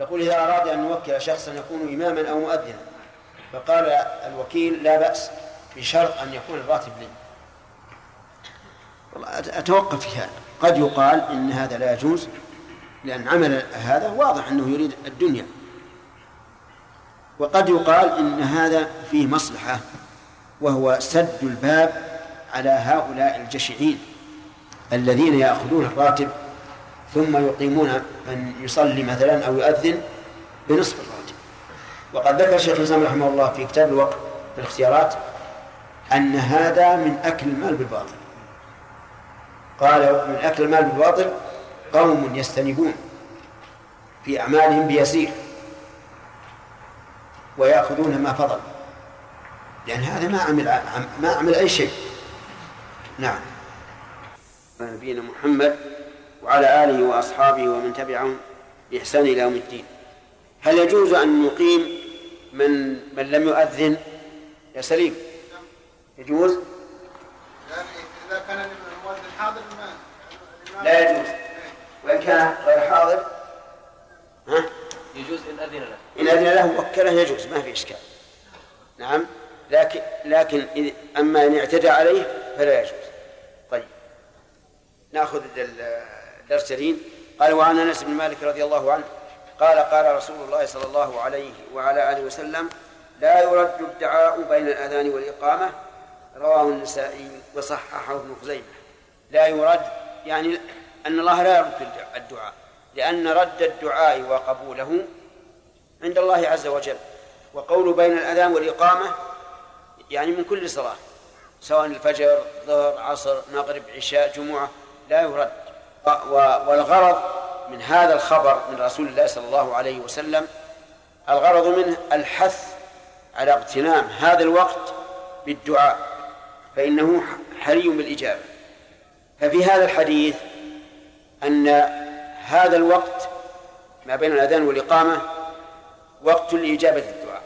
يقول إذا أراد أن يوكل شخصا يكون إماما أو مؤذنا. فقال الوكيل لا بأس بشرط أن يكون الراتب لي. أتوقف في هذا. قد يقال إن هذا لا يجوز لأن عمل هذا واضح أنه يريد الدنيا. وقد يقال إن هذا فيه مصلحة وهو سد الباب على هؤلاء الجشعين الذين يأخذون الراتب ثم يقيمون من يصلي مثلا أو يؤذن بنصف الراتب وقد ذكر الشيخ الإسلام رحمه الله في كتاب الوقت في الاختيارات أن هذا من أكل المال بالباطل. قال من أكل المال بالباطل قوم يستنبون في أعمالهم بيسير ويأخذون ما فضل. لأن هذا ما عمل ما عمل أي شيء. نعم. نبينا محمد وعلى آله وأصحابه ومن تبعهم بإحسان إلى يوم الدين. هل يجوز أن نقيم من من لم يؤذن يا سليم؟ يجوز؟ إذا كان المؤذن حاضر لا يجوز. وإن كان غير حاضر؟ ها؟ يجوز إن أذن له. إن أذن له وكله يجوز ما في إشكال. نعم. لكن لكن أما إن اعتدى عليه فلا يجوز. طيب. نأخذ الدرسين قال وعن أنس بن مالك رضي الله عنه قال قال رسول الله صلى الله عليه وعلى آله وسلم لا يرد الدعاء بين الأذان والإقامة. رواه النسائي وصححه ابن خزيمة. لا يرد يعني أن الله لا يرد الدعاء لأن رد الدعاء وقبوله عند الله عز وجل. وقول بين الأذان والإقامة يعني من كل صلاة سواء الفجر ظهر عصر مغرب عشاء جمعة لا يرد. والغرض من هذا الخبر من رسول الله صلى الله عليه وسلم الغرض منه الحث على اغتنام هذا الوقت بالدعاء فإنه حري بالإجابة. ففي هذا الحديث أن هذا الوقت ما بين الأذان والإقامة وقت لإجابة الدعاء.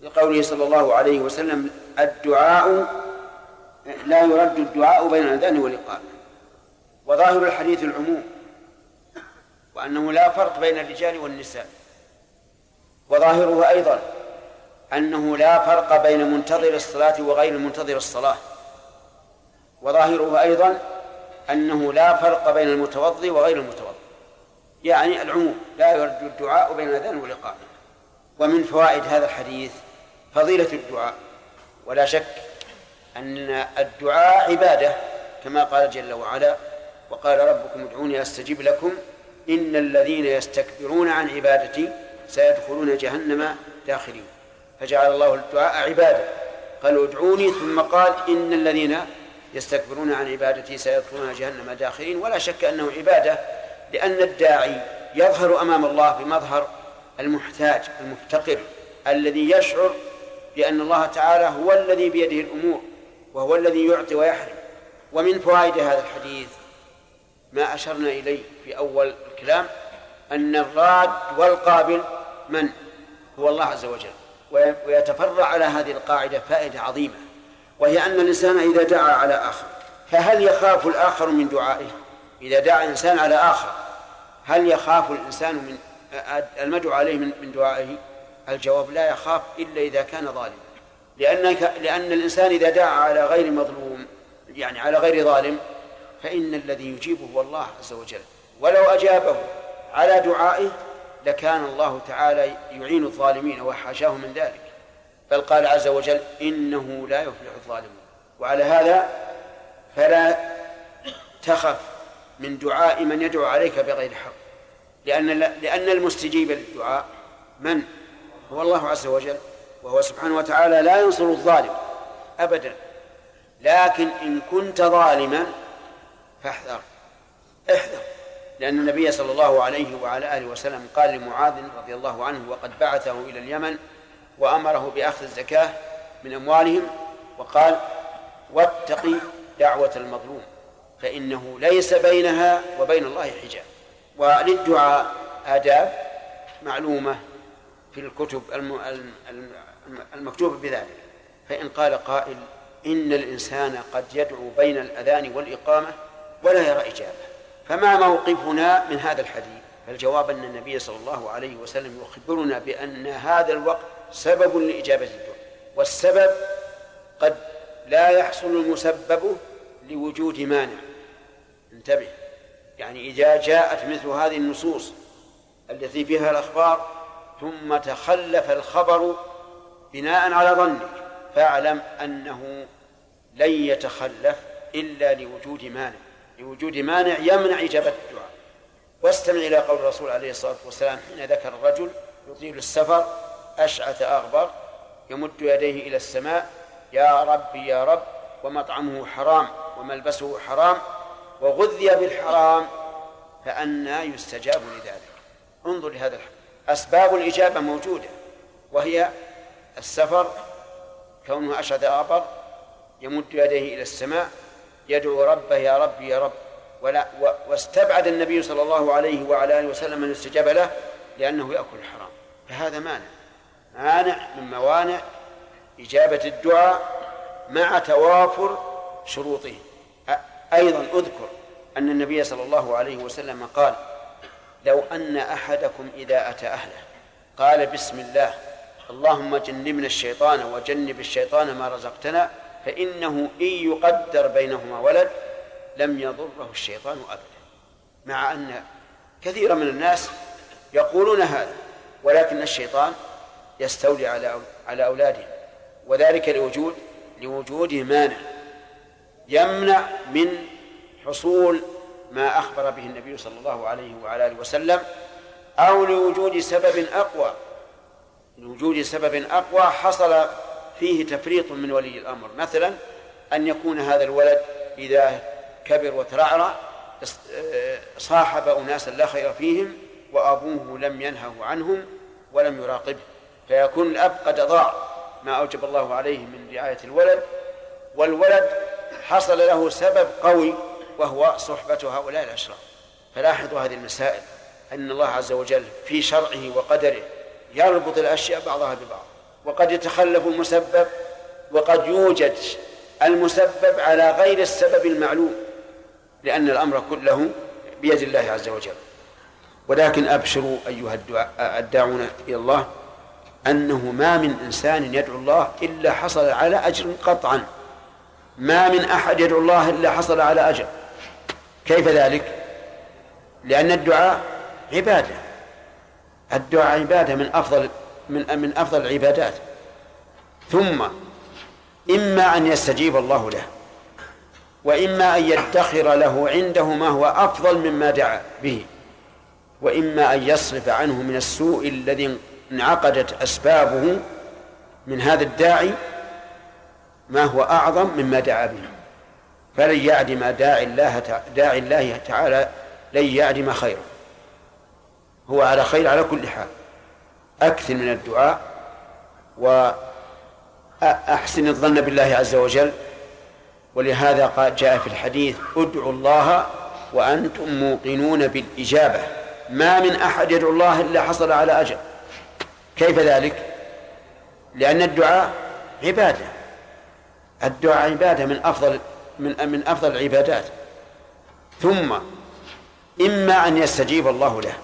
لقوله صلى الله عليه وسلم الدعاء لا يرد الدعاء بين الأذان والإقامة. وظاهر الحديث العموم وأنه لا فرق بين الرجال والنساء وظاهره أيضا أنه لا فرق بين منتظر الصلاة وغير منتظر الصلاة وظاهره أيضا أنه لا فرق بين المتوضي وغير المتوضي يعني العموم لا يرد الدعاء بين الأذان والإقامة ومن فوائد هذا الحديث فضيلة الدعاء ولا شك أن الدعاء عبادة كما قال جل وعلا وقال ربكم ادعوني استجب لكم إن الذين يستكبرون عن عبادتي سيدخلون جهنم داخلين. فجعل الله الدعاء عبادة. قالوا ادعوني ثم قال إن الذين يستكبرون عن عبادتي سيدخلون جهنم داخلين. ولا شك أنه عبادة لأن الداعي يظهر أمام الله بمظهر المحتاج المفتقر الذي يشعر بأن الله تعالى هو الذي بيده الأمور وهو الذي يعطي ويحرم. ومن فوائد هذا الحديث ما أشرنا إليه في أول الكلام أن الراد والقابل من؟ هو الله عز وجل. ويتفرع على هذه القاعدة فائدة عظيمة وهي أن الإنسان إذا دعا على آخر فهل يخاف الآخر من دعائه؟ إذا دعا إنسان على آخر هل يخاف الإنسان من المدعو عليه من دعائه؟ الجواب لا يخاف إلا إذا كان ظالما. لأنك لأن الإنسان إذا دعا على غير مظلوم يعني على غير ظالم فإن الذي يجيبه هو الله عز وجل. ولو أجابه على دعائه لكان الله تعالى يعين الظالمين وحاشاه من ذلك. بل قال عز وجل إنه لا يفلح الظالمون. وعلى هذا فلا تخف من دعاء من يدعو عليك بغير حق. لأن لأن المستجيب للدعاء من؟ هو الله عز وجل. وهو سبحانه وتعالى لا ينصر الظالم أبدا. لكن إن كنت ظالما فاحذر. احذر. لأن النبي صلى الله عليه وعلى آله وسلم قال لمعاذ رضي الله عنه وقد بعثه إلى اليمن وأمره بأخذ الزكاة من أموالهم وقال واتقي دعوة المظلوم فإنه ليس بينها وبين الله حجاب. وللدعاء آداب معلومة في الكتب المكتوبة بذلك. فإن قال قائل إن الإنسان قد يدعو بين الأذان والإقامة ولا يرى إجابة. فما موقفنا من هذا الحديث؟ فالجواب أن النبي صلى الله عليه وسلم يخبرنا بأن هذا الوقت سبب لإجابة الدعاء والسبب قد لا يحصل المسبب لوجود مانع. انتبه. يعني إذا جاءت مثل هذه النصوص التي فيها الأخبار ثم تخلف الخبر بناء على ظنك فاعلم أنه لن يتخلف إلا لوجود مانع. لوجود مانع يمنع إجابة الدعاء واستمع إلى قول الرسول عليه الصلاة والسلام حين ذكر الرجل يطيل السفر أشعث أغبر يمد يديه إلى السماء يا رب يا رب ومطعمه حرام وملبسه حرام وغذي بالحرام فأنى يستجاب لذلك انظر لهذا الحق. أسباب الإجابة موجودة وهي السفر كونه أشعث أغبر يمد يديه إلى السماء يدعو ربه يا رب يا رب. ولا واستبعد النبي صلى الله عليه وعلى آله وسلم أن يستجاب له لأنه يأكل الحرام. فهذا مانع. مانع من موانع إجابة الدعاء مع توافر شروطه. أيضا أذكر أن النبي صلى الله عليه وسلم قال لو أن أحدكم إذا أتى أهله قال بسم الله اللهم جنبنا الشيطان وجنب الشيطان ما رزقتنا فإنه إن يقدر بينهما ولد لم يضره الشيطان أبدا مع أن كثيرا من الناس يقولون هذا ولكن الشيطان يستولي على على أولاده وذلك لوجود لوجود مانع يمنع من حصول ما أخبر به النبي صلى الله عليه وعلى آله وسلم أو لوجود سبب أقوى لوجود سبب أقوى حصل فيه تفريط من ولي الأمر. مثلا أن يكون هذا الولد إذا كبر وترعرع صاحب أناسا لا خير فيهم وأبوه لم ينهه عنهم ولم يراقبه. فيكون الأب قد أضاع ما أوجب الله عليه من رعاية الولد والولد حصل له سبب قوي وهو صحبة هؤلاء الأشرار. فلاحظوا هذه المسائل أن الله عز وجل في شرعه وقدره يربط الأشياء بعضها ببعض. وقد يتخلف المسبب وقد يوجد المسبب على غير السبب المعلوم لأن الأمر كله بيد الله عز وجل. ولكن أبشروا أيها الداعون إلى الله أنه ما من إنسان يدعو الله إلا حصل على أجر قطعا. ما من أحد يدعو الله إلا حصل على أجر. كيف ذلك؟ لأن الدعاء عبادة. الدعاء عبادة من أفضل من من أفضل العبادات. ثم إما أن يستجيب الله له وإما أن يدخر له عنده ما هو أفضل مما دعا به وإما أن يصرف عنه من السوء الذي انعقدت أسبابه من هذا الداعي ما هو أعظم مما دعا به. فلن يعدم داعي الله داعي الله تعالى لن يعدم خيرا هو على خير على كل حال. أكثر من الدعاء وأحسن الظن بالله عز وجل. ولهذا قال جاء في الحديث ادعوا الله وأنتم موقنون بالإجابة. ما من أحد يدعو الله إلا حصل على أجر كيف ذلك؟ لأن الدعاء عبادة. الدعاء عبادة من أفضل من من أفضل العبادات. ثم إما أن يستجيب الله له.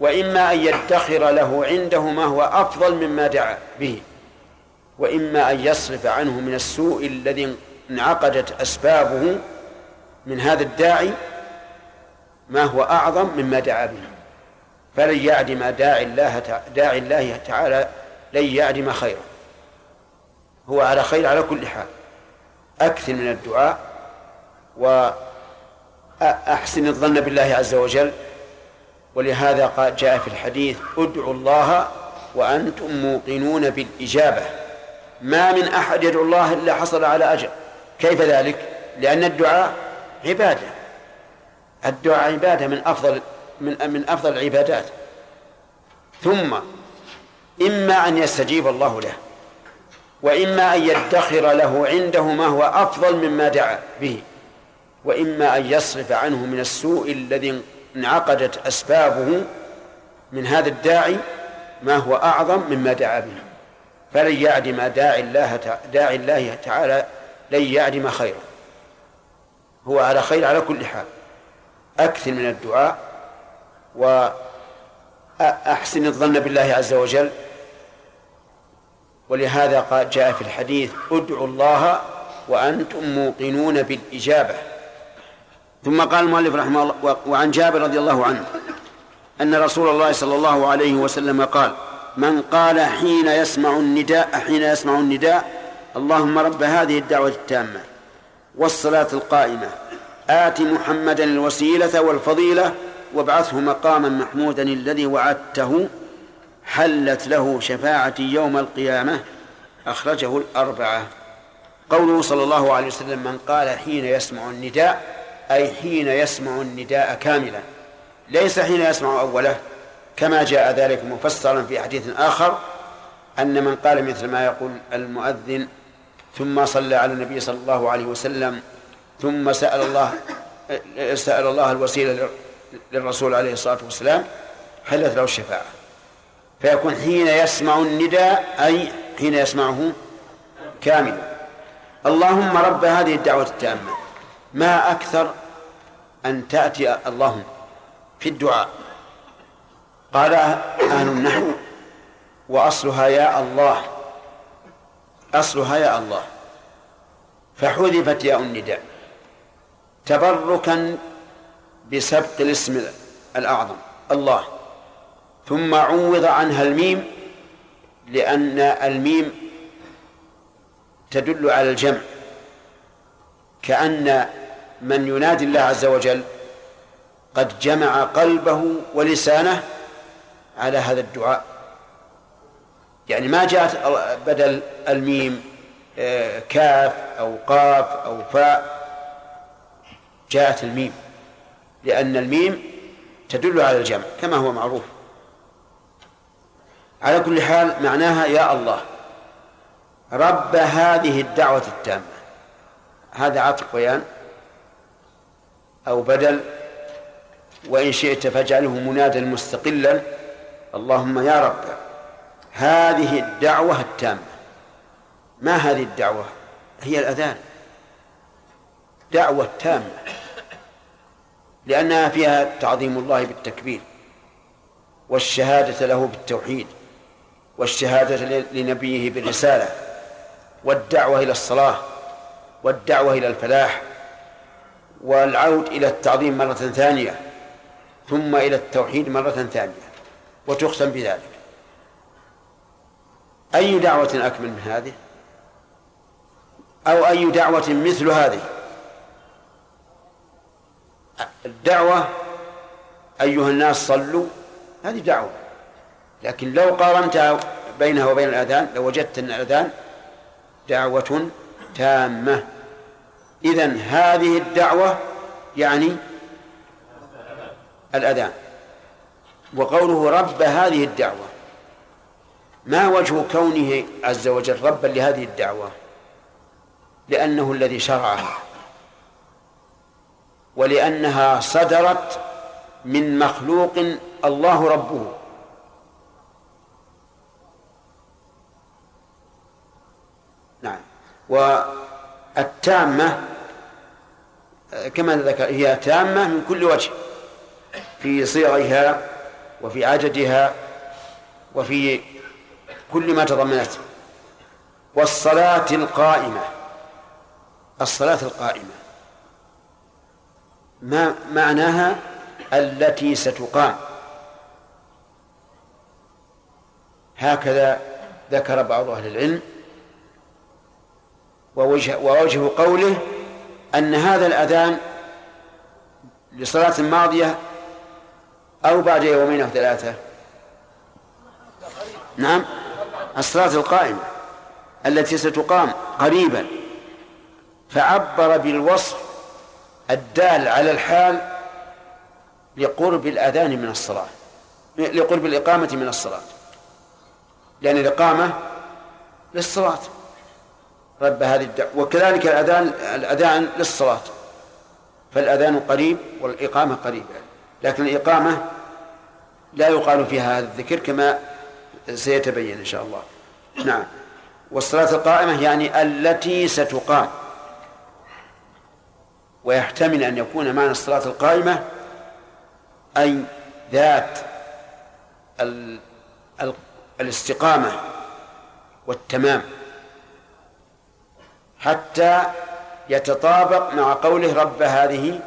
وإما أن يدخر له عنده ما هو أفضل مما دعا به وإما أن يصرف عنه من السوء الذي انعقدت أسبابه من هذا الداعي ما هو أعظم مما دعا به. فلن يعدم داعي الله داعي الله تعالى لن يعدم خيرا هو على خير على كل حال. أكثر من الدعاء وأحسن الظن بالله عز وجل. ولهذا جاء في الحديث ادعوا الله وأنتم موقنون بالإجابة. ما من أحد يدعو الله إلا حصل على أجر. كيف ذلك؟ لأن الدعاء عبادة. الدعاء عبادة من أفضل من من أفضل العبادات. ثم إما أن يستجيب الله له وإما أن يدخر له عنده ما هو أفضل مما دعا به وإما أن يصرف عنه من السوء الذي انعقدت أسبابه من هذا الداعي ما هو أعظم مما دعا به. فلن يعدم داعي الله داعي الله تعالى لن يعدم خيرا هو على خير على كل حال. أكثر من الدعاء وأحسن الظن بالله عز وجل. ولهذا قال جاء في الحديث ادعوا الله وأنتم موقنون بالإجابة. ثم قال المؤلف رحمه الله وعن جابر رضي الله عنه أن رسول الله صلى الله عليه وسلم قال من قال حين يسمع النداء حين يسمع النداء اللهم رب هذه الدعوة التامة والصلاة القائمة آت محمدا الوسيلة والفضيلة وابعثه مقاما محمودا الذي وعدته حلت له شفاعتي يوم القيامة أخرجه الأربعة. قوله صلى الله عليه وسلم من قال حين يسمع النداء أي حين يسمع النداء كاملا. ليس حين يسمع أوله كما جاء ذلك مفسرا في حديث آخر أن من قال مثل ما يقول المؤذن ثم صلى على النبي صلى الله عليه وسلم ثم سأل الله سأل الله الوسيلة للرسول عليه الصلاة والسلام حلت له الشفاعة؟ فيكون حين يسمع النداء أي حين يسمعه كاملا. اللهم رب هذه الدعوة التامة. ما أكثر أن تأتي اللهم في الدعاء. قال أهل النحو وأصلها يا الله أصلها يا الله. فحذفت ياء النداء تبركا بسبق الاسم الأعظم الله. ثم عوض عنها الميم لأن الميم تدل على الجمع. كأن من ينادي الله عز وجل قد جمع قلبه ولسانه على هذا الدعاء. يعني ما جاءت بدل الميم آه، كاف أو قاف أو فاء جاءت الميم. لأن الميم تدل على الجمع كما هو معروف. على كل حال معناها يا الله رب هذه الدعوة التامة. هذا عطف بيان أو بدل وإن شئت فاجعله منادا مستقلا. اللهم يا رب هذه الدعوة التامة. ما هذه الدعوة؟ هي الأذان. دعوة تامة لأنها فيها تعظيم الله بالتكبير والشهادة له بالتوحيد والشهادة لنبيه بالرسالة والدعوة إلى الصلاة. والدعوة إلى الفلاح والعود إلى التعظيم مرة ثانية ثم إلى التوحيد مرة ثانية وتختم بذلك. أي دعوة أكمل من هذه؟ أو أي دعوة مثل هذه؟ الدعوة أيها الناس صلوا هذه دعوة. لكن لو قارنت بينها وبين الأذان لوجدت أن الأذان دعوة تامة. إذن هذه الدعوة يعني الأذان. وقوله رب هذه الدعوة ما وجه كونه عز وجل ربا لهذه الدعوة؟ لأنه الذي شرعها ولأنها صدرت من مخلوق الله ربه. نعم. والتامة كما ذكر هي تامة من كل وجه في صيغها وفي عددها وفي كل ما تضمنته والصلاة القائمة الصلاة القائمة. ما معناها؟ التي ستقام. هكذا ذكر بعض أهل العلم ووجه, ووجه قوله أن هذا الأذان لصلاة ماضية أو بعد يومين أو ثلاثة. نعم. الصلاة القائمة التي ستقام قريبا. فعبر بالوصف الدال على الحال لقرب الأذان من الصلاة لقرب الإقامة من الصلاة. لأن الإقامة للصلاة. رب هذه الدعوة وكذلك الأذان الأذان للصلاة. فالأذان قريب والإقامة قريبة. لكن الإقامة لا يقال فيها هذا الذكر كما سيتبين إن شاء الله. نعم. والصلاة القائمة يعني التي ستقام. ويحتمل أن يكون معنى الصلاة القائمة أي ذات ال... ال... الاستقامة والتمام. حتى يتطابق مع قوله رب هذه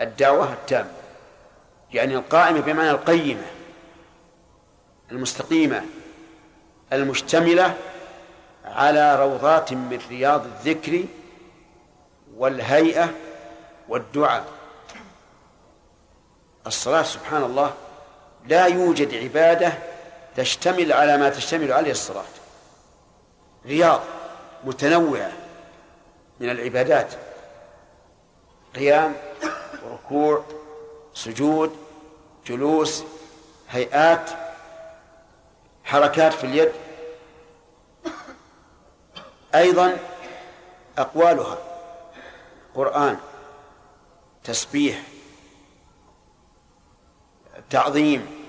الدعوة التامة. يعني القائمة بمعنى القيمة المستقيمة المشتملة على روضات من رياض الذكر والهيئة والدعاء. الصلاة سبحان الله لا يوجد عبادة تشتمل على ما تشتمل عليه الصلاة. رياض متنوعة من العبادات. قيام وركوع سجود جلوس هيئات حركات في اليد. أيضا أقوالها. قرآن تسبيح تعظيم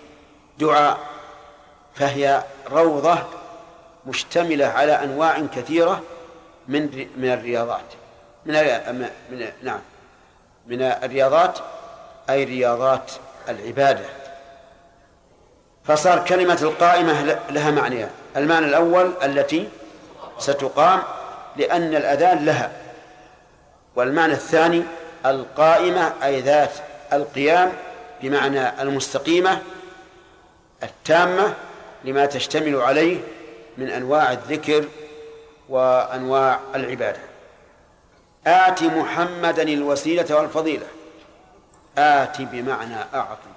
دعاء. فهي روضة مشتملة على أنواع كثيرة. من من الرياضات. من من نعم. من الرياضات أي رياضات العبادة. فصار كلمة القائمة لها معنيان المعنى الأول التي ستقام لأن الأذان لها. والمعنى الثاني القائمة أي ذات القيام بمعنى المستقيمة التامة لما تشتمل عليه من أنواع الذكر وأنواع العبادة. آت محمدا الوسيلة والفضيلة. آت بمعنى أعطي.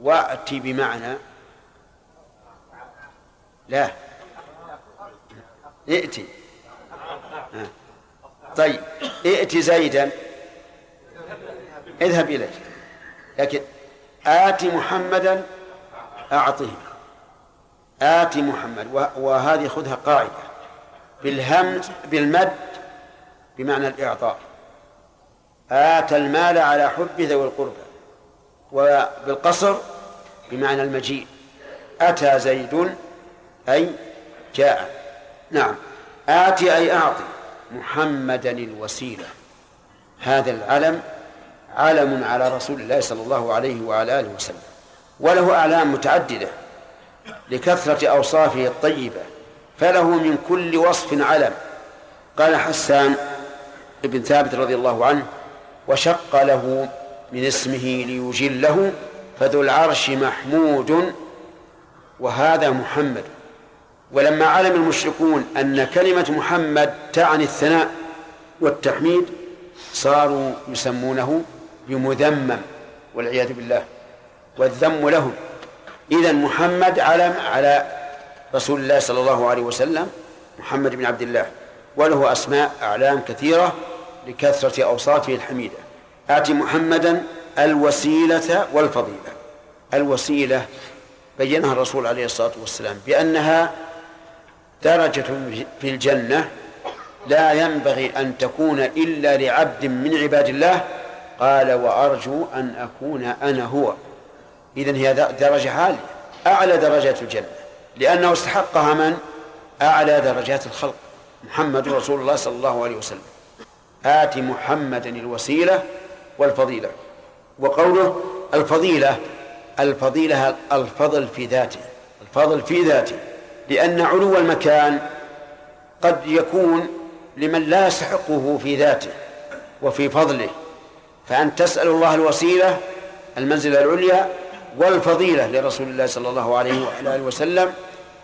وأت بمعنى لا. ائتي. طيب ائت زيدا. اذهب إليه لكن آت محمدا أعطه. آت محمد وهذه خذها قاعدة. بالهمز بالمد بمعنى الإعطاء. آتى المال على حب ذوي القربى وبالقصر بمعنى المجيء. أتى زيد أي جاء. نعم. آتي أي أعطي. محمدا الوسيلة. هذا العلم علم على رسول الله صلى الله عليه وعلى آله وسلم. وله أعلام متعددة. لكثرة أوصافه الطيبة فله من كل وصف علم. قال حسان ابن ثابت رضي الله عنه وشق له من اسمه ليجله فذو العرش محمود وهذا محمد. ولما علم المشركون أن كلمة محمد تعني الثناء والتحميد صاروا يسمونه بمذمم والعياذ بالله والذم لهم. إذا محمد علم على رسول الله صلى الله عليه وسلم محمد بن عبد الله. وله أسماء أعلام كثيرة لكثرة أوصافه الحميدة. آتي محمدا الوسيلة والفضيلة. الوسيلة بينها الرسول عليه الصلاة والسلام بأنها درجة في الجنة لا ينبغي أن تكون إلا لعبد من عباد الله. قال وأرجو أن أكون أنا هو. إذن هي درجة عالية أعلى درجات الجنة. لأنه استحقها من؟ أعلى درجات الخلق. محمد رسول الله صلى الله عليه وسلم. آت محمدا الوسيلة والفضيلة. وقوله الفضيلة الفضيلة الفضل في ذاته الفضل في ذاته. لأن علو المكان قد يكون لمن لا يستحقه في ذاته وفي فضله. فأن تسأل الله الوسيلة المنزلة العليا والفضيلة لرسول الله صلى الله عليه وعلى آله وسلم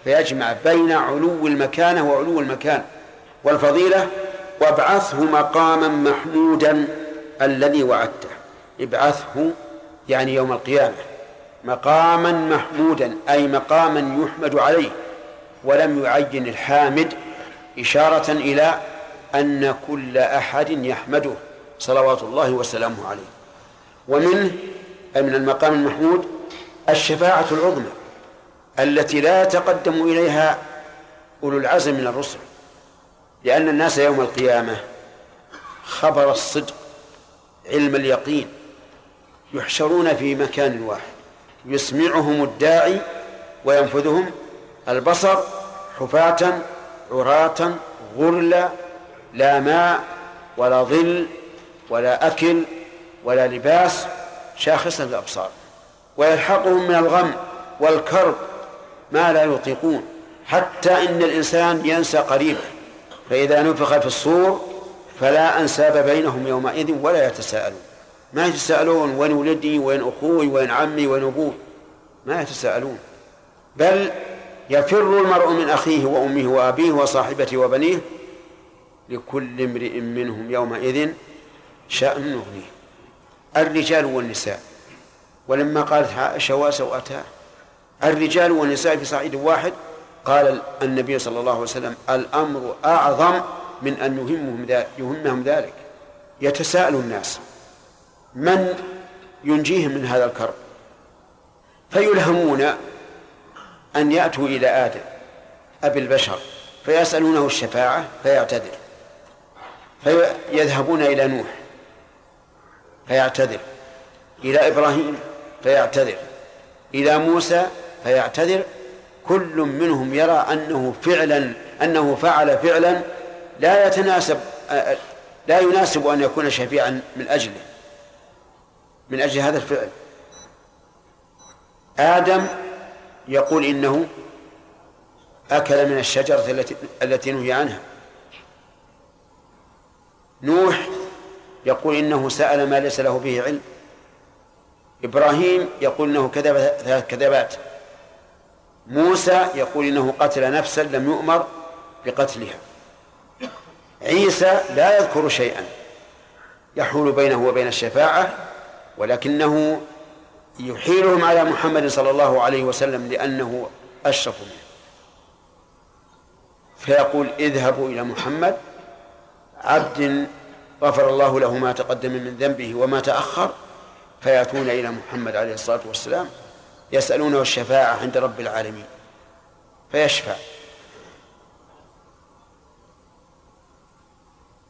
فيجمع بين علو المكانة وعلو المكان. والفضيلة وابعثه مقاما محمودا الذي وعدته. ابعثه يعني يوم القيامة. مقاما محمودا أي مقاما يحمد عليه. ولم يعين الحامد إشارة إلى أن كل أحد يحمده صلوات الله وسلامه عليه. ومنه أي من المقام المحمود الشفاعة العظمى التي لا يتقدم إليها أولو العزم من الرسل لأن الناس يوم القيامة خبر الصدق علم اليقين يحشرون في مكان واحد يسمعهم الداعي وينفذهم البصر حفاة عراة غرلا لا ماء ولا ظل ولا أكل ولا لباس شاخصة الأبصار ويلحقهم من الغم والكرب ما لا يطيقون حتى إن الإنسان ينسى قريبا فإذا نفخ في الصور فلا أنساب بينهم يومئذ ولا يتساءلون. ما يتساءلون وين ولدي وين أخوي وين عمي وين أبوي ما يتساءلون. بل يفر المرء من أخيه وأمه وأبيه وصاحبته وبنيه لكل امرئ منهم يومئذ شأن يغنيه الرجال والنساء. ولما قالت عائشة وسوأتها الرجال والنساء في صعيد واحد قال النبي صلى الله عليه وسلم الأمر أعظم من أن يهمهم يهمهم ذلك. يتساءل الناس من ينجيهم من هذا الكرب؟ فيلهمون أن يأتوا إلى آدم أبي البشر فيسألونه الشفاعة فيعتذر. فيذهبون إلى نوح فيعتذر. إلى إبراهيم فيعتذر. إلى موسى فيعتذر. كل منهم يرى أنه فعلا أنه فعل فعلا لا يتناسب لا يناسب أن يكون شفيعا من أجله من أجل هذا الفعل. آدم يقول إنه أكل من الشجرة التي التي نهي عنها. نوح يقول إنه سأل ما ليس له به علم. إبراهيم يقول إنه كذب ثلاث كذبات. موسى يقول إنه قتل نفسا لم يؤمر بقتلها. عيسى لا يذكر شيئا يحول بينه وبين الشفاعة ولكنه يحيلهم على محمد صلى الله عليه وسلم لأنه أشرف منه. فيقول اذهبوا إلى محمد عبد غفر الله له ما تقدم من ذنبه وما تأخر فيأتون إلى محمد عليه الصلاة والسلام يسألونه الشفاعة عند رب العالمين فيشفع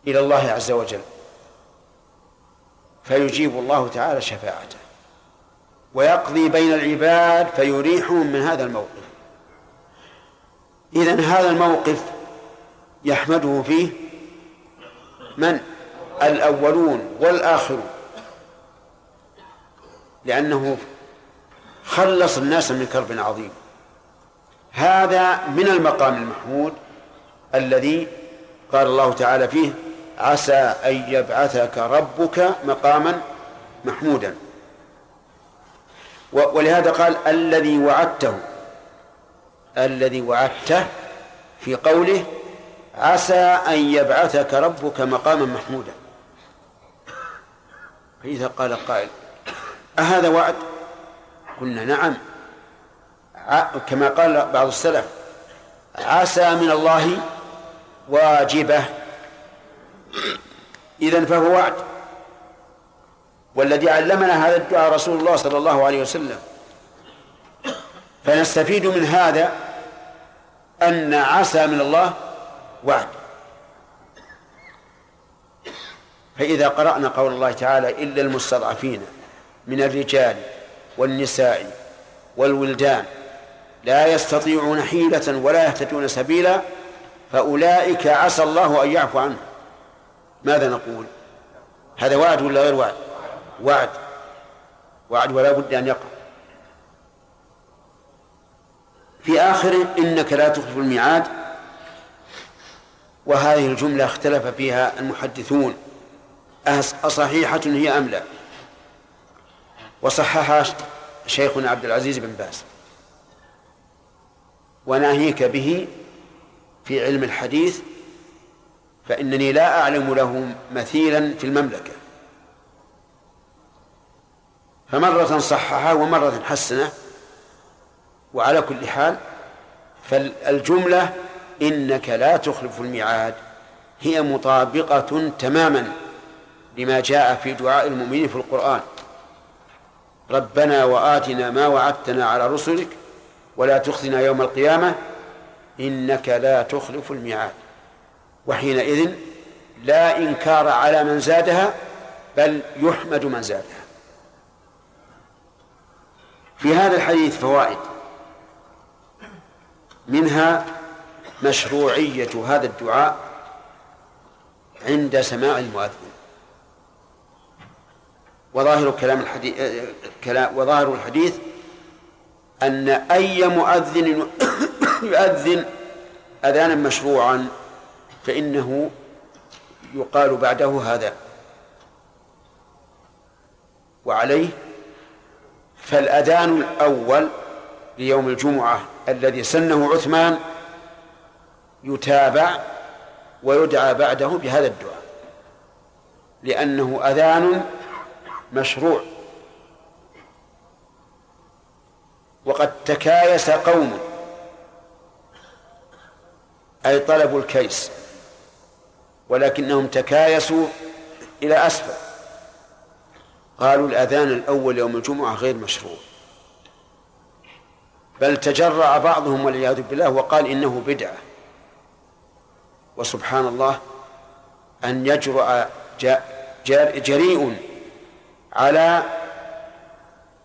إلى الله عز وجل فيجيب الله تعالى شفاعته ويقضي بين العباد فيريحهم من هذا الموقف. إذن هذا الموقف يحمده فيه من؟ الأولون والآخرون. لأنه خلص الناس من كرب عظيم. هذا من المقام المحمود الذي قال الله تعالى فيه عسى أن يبعثك ربك مقاما محمودا. ولهذا قال الذي وعدته الذي وعدته في قوله عسى أن يبعثك ربك مقاما محمودا. فإذا قال قائل أهذا وعد؟ قلنا نعم. كما قال بعض السلف عسى من الله واجبة. إذن فهو وعد. والذي علمنا هذا الدعاء رسول الله صلى الله عليه وسلم. فنستفيد من هذا أن عسى من الله وعد. فإذا قرأنا قول الله تعالى إلا المستضعفين من الرجال والنساء والولدان لا يستطيعون حيلة ولا يهتدون سبيلا فأولئك عسى الله أن يعفو عنهم. ماذا نقول؟ هذا وعد ولا غير وعد؟ وعد. وعد ولا بد أن يقع. في آخره إنك لا تخلف الميعاد. وهذه الجملة اختلف فيها المحدثون. أصحيحة هي أم لا؟ وصححها شيخنا عبد العزيز بن باز. وناهيك به في علم الحديث فإنني لا أعلم له مثيلا في المملكة. فمرة صححه ومرة حسنة وعلى كل حال فالجملة إنك لا تخلف الميعاد هي مطابقة تماما لما جاء في دعاء المؤمنين في القرآن. ربنا وآتنا ما وعدتنا على رسلك ولا تخزنا يوم القيامة إنك لا تخلف الميعاد. وحينئذ لا إنكار على من زادها بل يحمد من زادها. في هذا الحديث فوائد. منها مشروعية هذا الدعاء عند سماع المؤذن. وظاهر كلام الحديث كلام وظاهر الحديث أن أي مؤذن يؤذن أذانا مشروعا فإنه يقال بعده هذا. وعليه فالأذان الأول ليوم الجمعة الذي سنه عثمان يتابع ويدعى بعده بهذا الدعاء لأنه أذان مشروع. وقد تكايس قوم. أي طلبوا الكيس. ولكنهم تكايسوا إلى أسفل. قالوا الأذان الأول يوم الجمعة غير مشروع. بل تجرع بعضهم والعياذ بالله وقال إنه بدعة. وسبحان الله أن يجرؤ جريء على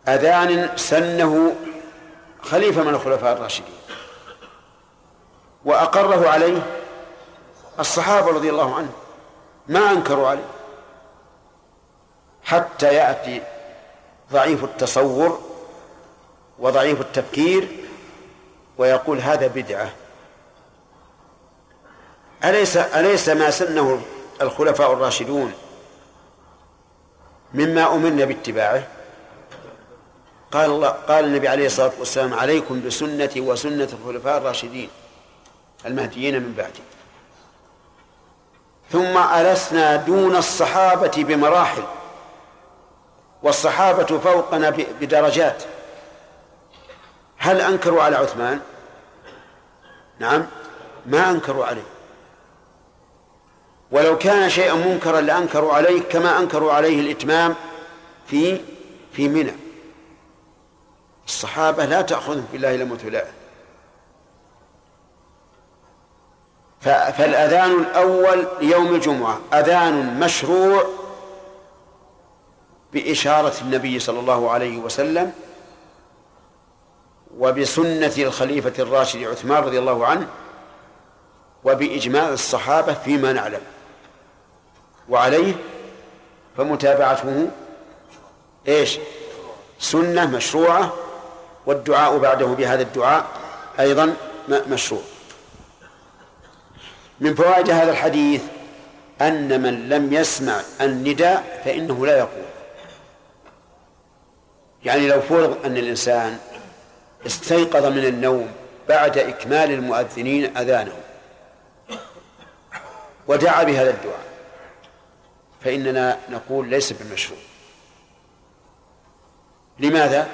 أذان سنه خليفة من الخلفاء الراشدين. وأقره عليه الصحابة رضي الله عنهم ما أنكروا عليه حتى يأتي ضعيف التصور وضعيف التفكير ويقول هذا بدعة. أليس أليس ما سنه الخلفاء الراشدون؟ مما أمرنا باتباعه. قال الله قال النبي عليه الصلاة والسلام عليكم بسنتي وسنة الخلفاء الراشدين المهديين من بعدي. ثم ألسنا دون الصحابة بمراحل والصحابة فوقنا بدرجات. هل أنكروا على عثمان؟ نعم ما أنكروا عليه. ولو كان شيئا منكرا لأنكروا عليه كما أنكروا عليه الإتمام في في منى. الصحابة لا تأخذهم بالله لم لائم فالأذان الأول يوم الجمعة أذان مشروع بإشارة النبي صلى الله عليه وسلم وبسنة الخليفة الراشد عثمان رضي الله عنه وبإجماع الصحابة فيما نعلم. وعليه فمتابعته إيش؟ سنة مشروعة والدعاء بعده بهذا الدعاء أيضا مشروع. من فوائد هذا الحديث أن من لم يسمع النداء فإنه لا يقول. يعني لو فرض أن الإنسان استيقظ من النوم بعد إكمال المؤذنين أذانه ودعا بهذا الدعاء فإننا نقول ليس بالمشروع. لماذا؟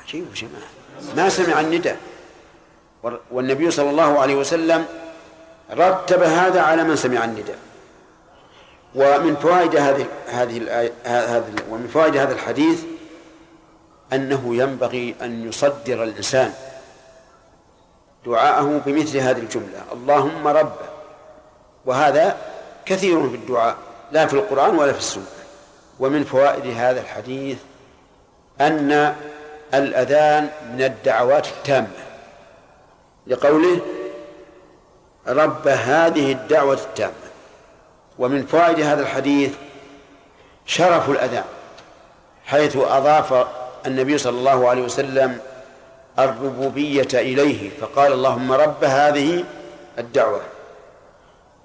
عجيب جماعة. ما سمع النداء. والنبي صلى الله عليه وسلم رتب هذا على من سمع النداء. ومن فوائد هذه هذه هذه ومن فوائد هذا الحديث أنه ينبغي أن يصدر الإنسان دعاءه بمثل هذه الجملة. اللهم رب. وهذا كثير في الدعاء لا في القرآن ولا في السنة. ومن فوائد هذا الحديث أن الأذان من الدعوات التامة. لقوله رب هذه الدعوة التامة. ومن فوائد هذا الحديث شرف الأذان حيث أضاف النبي صلى الله عليه وسلم الربوبية إليه فقال اللهم رب هذه الدعوة.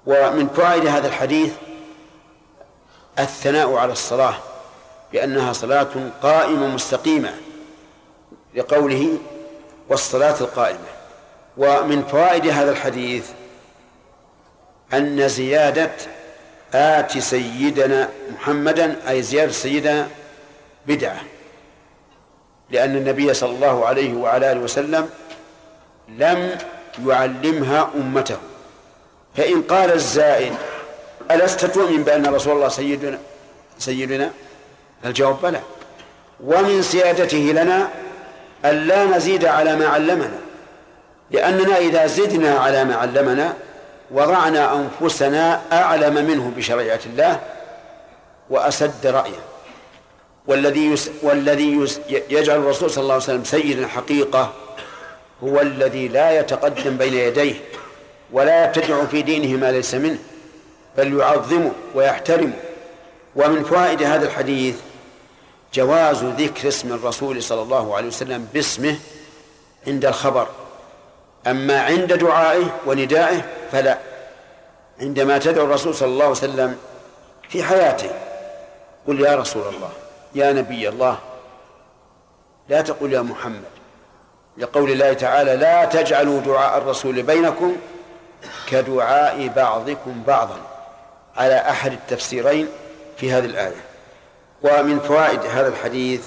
ومن فوائد هذا الحديث الثناء على الصلاة بأنها صلاة قائمة مستقيمة لقوله والصلاة القائمة. ومن فوائد هذا الحديث أن زيادة آت سيدنا محمدا أي زيادة سيدنا بدعة. لأن النبي صلى الله عليه وعلى آله وسلم لم يعلمها أمته. فإن قال الزائد ألست تؤمن بأن رسول الله سيدنا سيدنا؟ الجواب بلى. ومن سيادته لنا ألا نزيد على ما علمنا لأننا إذا زدنا على ما علمنا وضعنا أنفسنا أعلم منه بشريعة الله وأسد رأيه. والذي يس والذي يس يجعل الرسول صلى الله عليه وسلم سيدا حقيقة هو الذي لا يتقدم بين يديه. ولا يبتدع في دينه ما ليس منه بل يعظمه ويحترمه ومن فوائد هذا الحديث جواز ذكر اسم الرسول صلى الله عليه وسلم باسمه عند الخبر. أما عند دعائه وندائه فلا عندما تدعو الرسول صلى الله عليه وسلم في حياته قل يا رسول الله يا نبي الله لا تقل يا محمد. لقول الله تعالى لا تجعلوا دعاء الرسول بينكم كدعاء بعضكم بعضا على أحد التفسيرين في هذه الآية. ومن فوائد هذا الحديث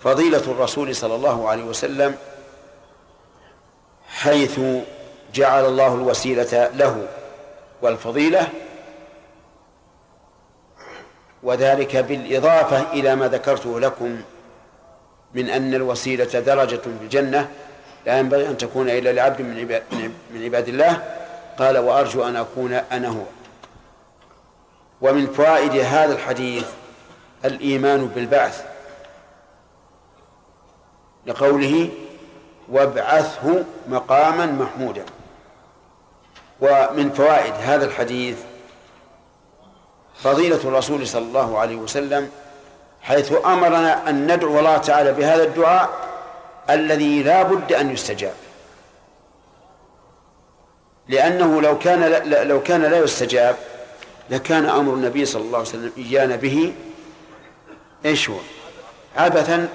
فضيلة الرسول صلى الله عليه وسلم حيث جعل الله الوسيلة له والفضيلة وذلك بالإضافة إلى ما ذكرته لكم من أن الوسيلة درجة في الجنة لا ينبغي أن تكون إلا لعبد من عباد, من عباد الله. قال وأرجو أن أكون أنا هو. ومن فوائد هذا الحديث الإيمان بالبعث لقوله وابعثه مقاما محمودا. ومن فوائد هذا الحديث فضيلة الرسول صلى الله عليه وسلم حيث أمرنا أن ندعو الله تعالى بهذا الدعاء الذي لا بد أن يستجاب. لأنه لو كان لو كان لا يستجاب لكان أمر النبي صلى الله عليه وسلم إيانا به. إيش هو؟ عبثا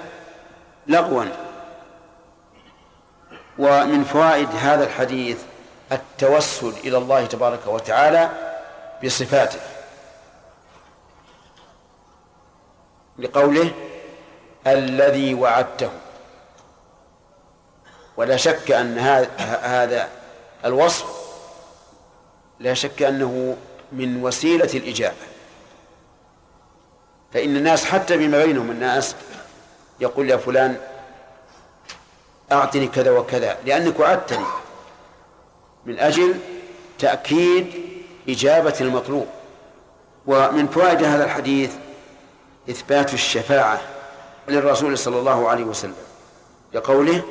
لغوا. ومن فوائد هذا الحديث التوسل إلى الله تبارك وتعالى بصفاته. لقوله الذي وعدته. ولا شك أن هذا الوصف لا شك أنه من وسيلة الإجابة. فإن الناس حتى بما بينهم الناس يقول يا فلان أعطني كذا وكذا لأنك وعدتني من أجل تأكيد إجابة المطلوب. ومن فوائد هذا الحديث إثبات الشفاعة للرسول صلى الله عليه وسلم لقوله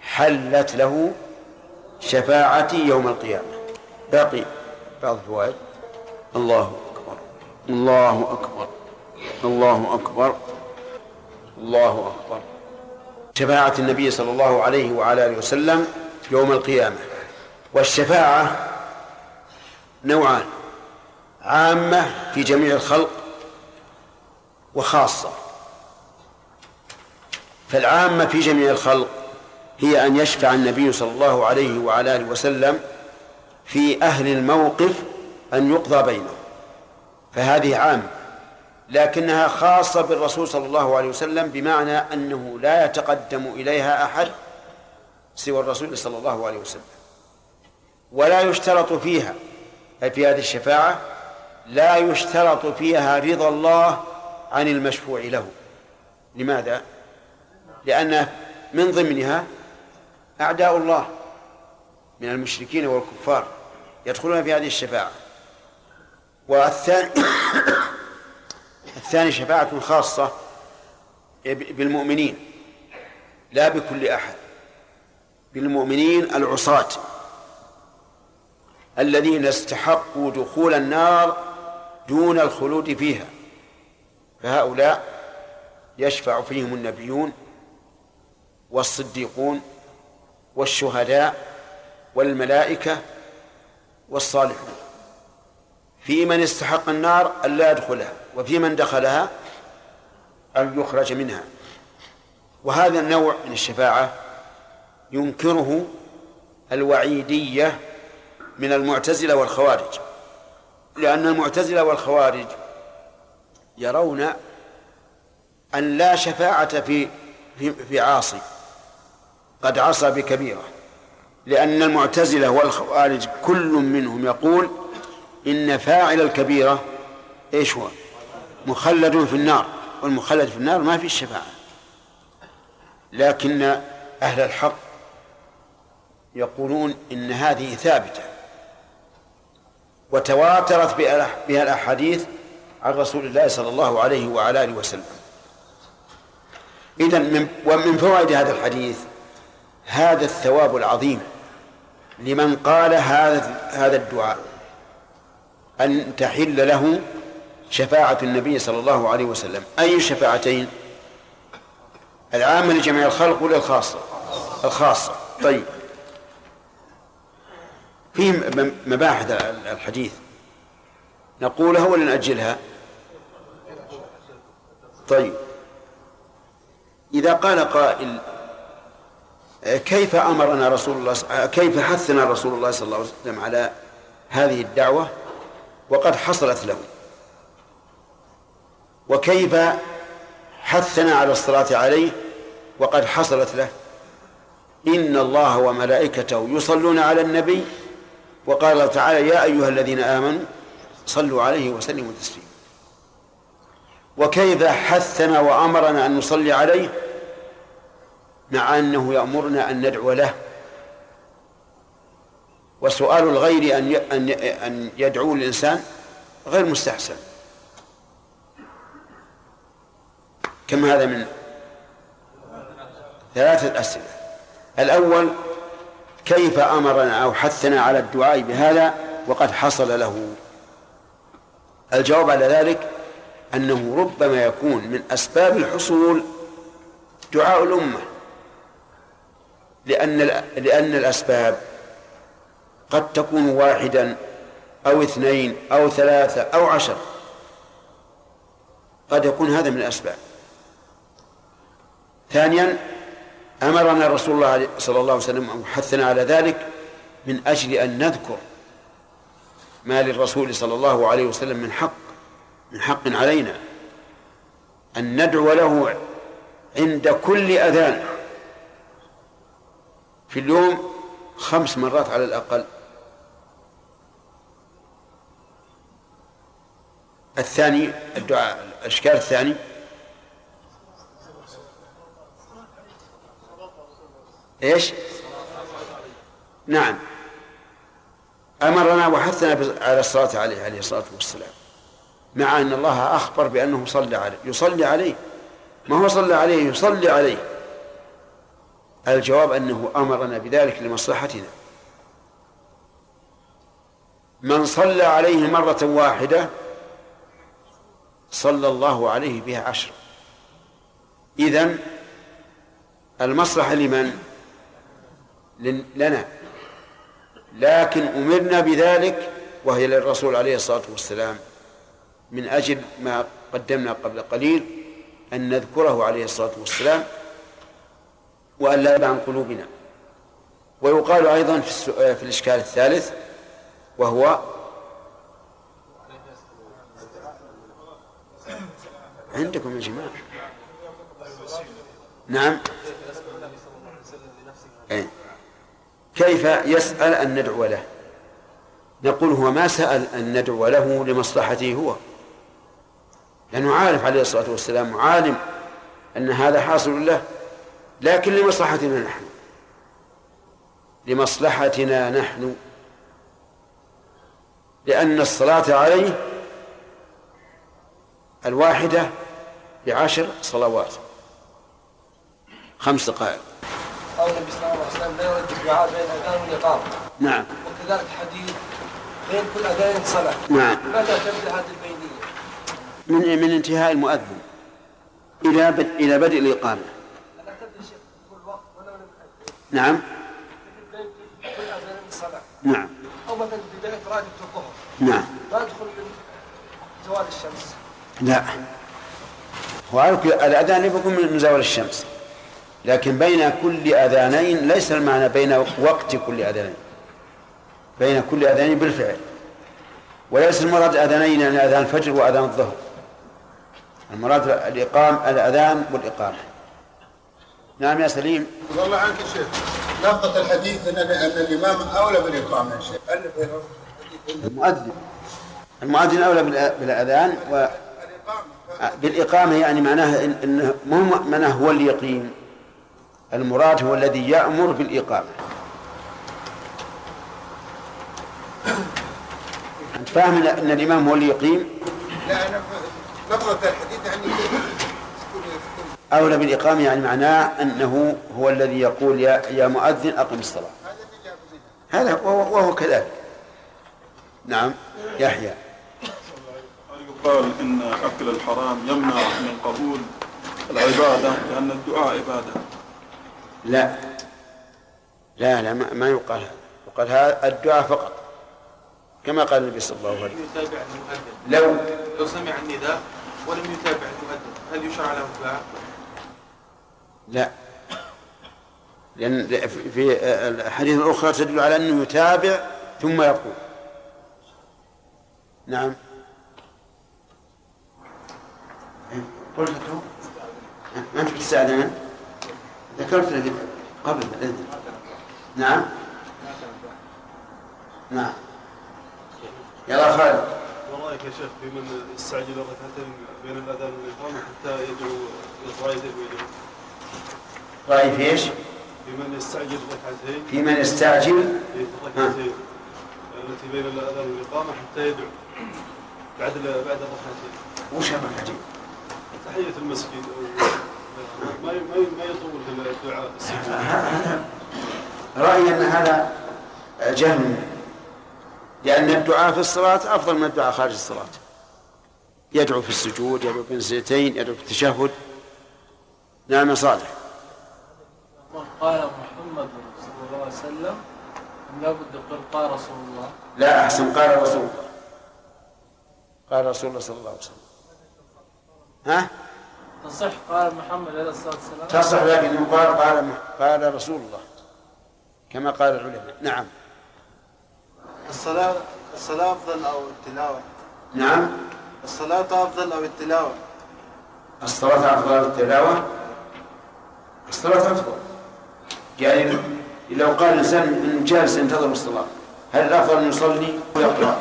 حلت له شفاعتي يوم القيامة. باقي بعض الفوائد. الله أكبر. الله أكبر. الله أكبر. الله أكبر. شفاعة النبي صلى الله عليه وعلى آله وسلم يوم القيامة. والشفاعة نوعان. عامة في جميع الخلق وخاصة. فالعامة في جميع الخلق هي أن يشفع النبي صلى الله عليه وعلى آله وسلم في أهل الموقف أن يقضى بينهم فهذه عامة لكنها خاصة بالرسول صلى الله عليه وسلم بمعنى أنه لا يتقدم إليها أحد سوى الرسول صلى الله عليه وسلم ولا يشترط فيها أي في هذه الشفاعة لا يشترط فيها رضا الله عن المشفوع له لماذا؟ لأن من ضمنها أعداء الله من المشركين والكفار يدخلون في هذه الشفاعة. والثاني الثاني شفاعة خاصة بالمؤمنين لا بكل أحد. بالمؤمنين العصاة الذين استحقوا دخول النار دون الخلود فيها. فهؤلاء يشفع فيهم النبيون والصديقون والشهداء والملائكة والصالحون. في من استحق النار أن لا يدخلها وفي من دخلها أن يخرج منها. وهذا النوع من الشفاعة ينكره الوعيدية من المعتزلة والخوارج لأن المعتزلة والخوارج يرون أن لا شفاعة في في, في عاصي. قد عصى بكبيرة لأن المعتزلة والخوارج كل منهم يقول إن فاعل الكبيرة إيش هو؟ مخلد في النار والمخلد في النار ما في الشفاعة. لكن أهل الحق يقولون إن هذه ثابتة. وتواترت بها الأحاديث عن رسول الله صلى الله عليه وعلى آله وسلم. إذا من ومن فوائد هذا الحديث هذا الثواب العظيم لمن قال هذا هذا الدعاء أن تحل له شفاعة النبي صلى الله عليه وسلم. أي شفاعتين؟ العامة لجميع الخلق ولا الخاصة؟ الخاصة. طيب. فيه مباحث الحديث. نقولها ولا نأجلها؟ طيب. إذا قال قائل كيف أمرنا رسول الله كيف حثنا رسول الله صلى الله عليه وسلم على هذه الدعوة؟ وقد حصلت له. وكيف حثنا على الصلاة عليه؟ وقد حصلت له. إن الله وملائكته يصلون على النبي. وقال تعالى يا أيها الذين آمنوا صلوا عليه وسلموا تسليما. وكيف حثنا وأمرنا أن نصلي عليه؟ مع أنه يأمرنا أن ندعو له. وسؤال الغير أن أن أن يدعو الإنسان غير مستحسن. كم هذا من ثلاثة أسئلة. الأول كيف أمرنا أو حثنا على الدعاء بهذا وقد حصل له؟ الجواب على ذلك أنه ربما يكون من أسباب الحصول دعاء الأمة. لأن لأن الأسباب قد تكون واحدا أو اثنين أو ثلاثة أو عشر. قد يكون هذا من الأسباب. ثانيا أمرنا رسول الله صلى الله عليه وسلم أو حثنا على ذلك من أجل أن نذكر ما للرسول صلى الله عليه وسلم من حق من حق علينا. أن ندعو له عند كل أذان. في اليوم خمس مرات على الأقل. الثاني الدعاء الإشكال الثاني. إيش؟ نعم. أمرنا وحثنا على الصلاة عليه عليه الصلاة والسلام. مع أن الله أخبر بأنه صلى عليه يصلي عليه. ما هو صلى عليه؟ يصلي عليه. الجواب أنه أمرنا بذلك لمصلحتنا. من صلى عليه مرة واحدة صلى الله عليه بها عشرة إذن المصلحة لمن؟ لنا. لكن أمرنا بذلك وهي للرسول عليه الصلاة والسلام. من أجل ما قدمنا قبل قليل أن نذكره عليه الصلاة والسلام. وأن لا عن قلوبنا. ويقال أيضا في, في الإشكال الثالث وهو عندكم يا جماعة. نعم. أي. كيف يسأل أن ندعو له؟ نقول هو ما سأل أن ندعو له لمصلحته هو. لأنه عارف عليه الصلاة والسلام عالم أن هذا حاصل له. لكن لمصلحتنا نحن. لمصلحتنا نحن. لأن الصلاة عليه الواحدة بعشر صلوات. خمس دقائق. قول النبي صلى الله عليه وسلم لا يرد الدعاء بين الاذان والاقامه نعم. وكذلك حديث بين كل أذان صلاة. نعم. متى تبدأ هذه البينية؟ من من انتهاء المؤذن إلى بدء إلى بدء الإقامة لا تبدا شيخ كل وقت ولا نعم. نعم. أو مثلا بدايه راتبه الظهر. نعم. ما يدخل من زوال الشمس. لا. هو الأذان يكون من زوال الشمس. لكن بين كل أذانين ليس المعنى بين وقت كل أذانين. بين كل أذانين بالفعل. وليس المراد أذانين يعني أذان الفجر وأذان الظهر. المراد الإقام الأذان والإقامة. نعم يا سليم. والله عنك شيخ لفظة الحديث أن أن الإمام أولى بالإقامة يا شيخ. المؤذن. المؤذن أولى بالأذان و بالإقامة يعني معناها إن مو معناه هو اللي يقيم المراد هو الذي يأمر بالإقامة. أنت فاهم أن الإمام هو اللي يقيم لا أنا لفظة الحديث يعني أولى بالإقامة يعني معناه أنه هو الذي يقول يا يا مؤذن أقم الصلاة. هذا وهو, وهو كذلك. نعم. يحيى. يقال إن أكل الحرام يمنع من قبول العبادة لأن الدعاء عبادة. لا. لا لا ما, ما يقال هذا. يقال هذا الدعاء فقط. كما قال النبي صلى الله عليه وسلم. لو لو سمع النداء ولم يتابع المؤذن هل يشرع له الدعاء؟ لا. لأن في الحديث الأخرى تدل على أنه يتابع ثم يقول. نعم. قلت أنت بتستأذن ذكرت لك قبل الإذن. نعم. نعم. يلا خالد. ما رايك يا شيخ في من يستعجل الركعتين بين الأذان والإقامة حتى يدعو يدعو ويدعو. رأي في إيش؟ في من يستعجل؟ الركعتين في من يستعجل التي بين الأذان والإقامة حتى يدعو. بعد بعد الركعتين وش الركعتين؟ تحية المسجد. ما ما ما يطول في الدعاء. هذا رأيي أن هذا جهل. لأن الدعاء في الصلاة أفضل من الدعاء خارج الصلاة. يدعو في السجود يدعو في السجدتين يدعو في التشهد. نعم صالح. قال محمد صلى الله عليه وسلم لابد يقول قال رسول الله. لا أحسن قال رسول الله. قال رسول الله صلى الله عليه وسلم. ها؟ تصح قال محمد عليه الصلاة والسلام؟ تصح لكن يقال قال قال رسول الله. كما قال العلماء. نعم. الصلاة الصلاة أفضل أو التلاوة؟ نعم. الصلاة أفضل أو التلاوة؟ الصلاة أفضل التلاوة؟ الصلاة أفضل. يعني لو قال الإنسان جالس ينتظر الصلاة هل الأفضل أن يصلي ويقرأ؟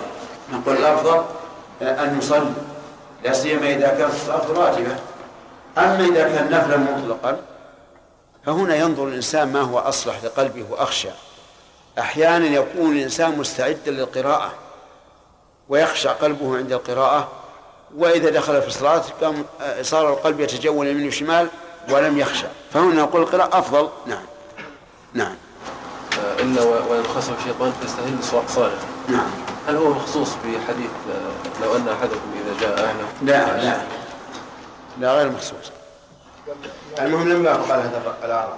نقول الأفضل أن يصلي لا سيما إذا كانت الصلاة راتبة أما إذا كان نفلا مطلقا فهنا ينظر الإنسان ما هو أصلح لقلبه وأخشى. أحيانا يكون الإنسان مستعدا للقراءة ويخشع قلبه عند القراءة وإذا دخل في الصلاة قام صار القلب يتجول يمين وشمال ولم يخشع فهنا نقول القراءة أفضل. نعم. نعم. إلا وإن خسر الشيطان فيستهل صالح صالح. نعم. هل هو مخصوص في حديث آه، لو أن أحدكم إذا جاء أهله؟ لا لا. لا غير مخصوص. المهم لم يقل هذا الأعراب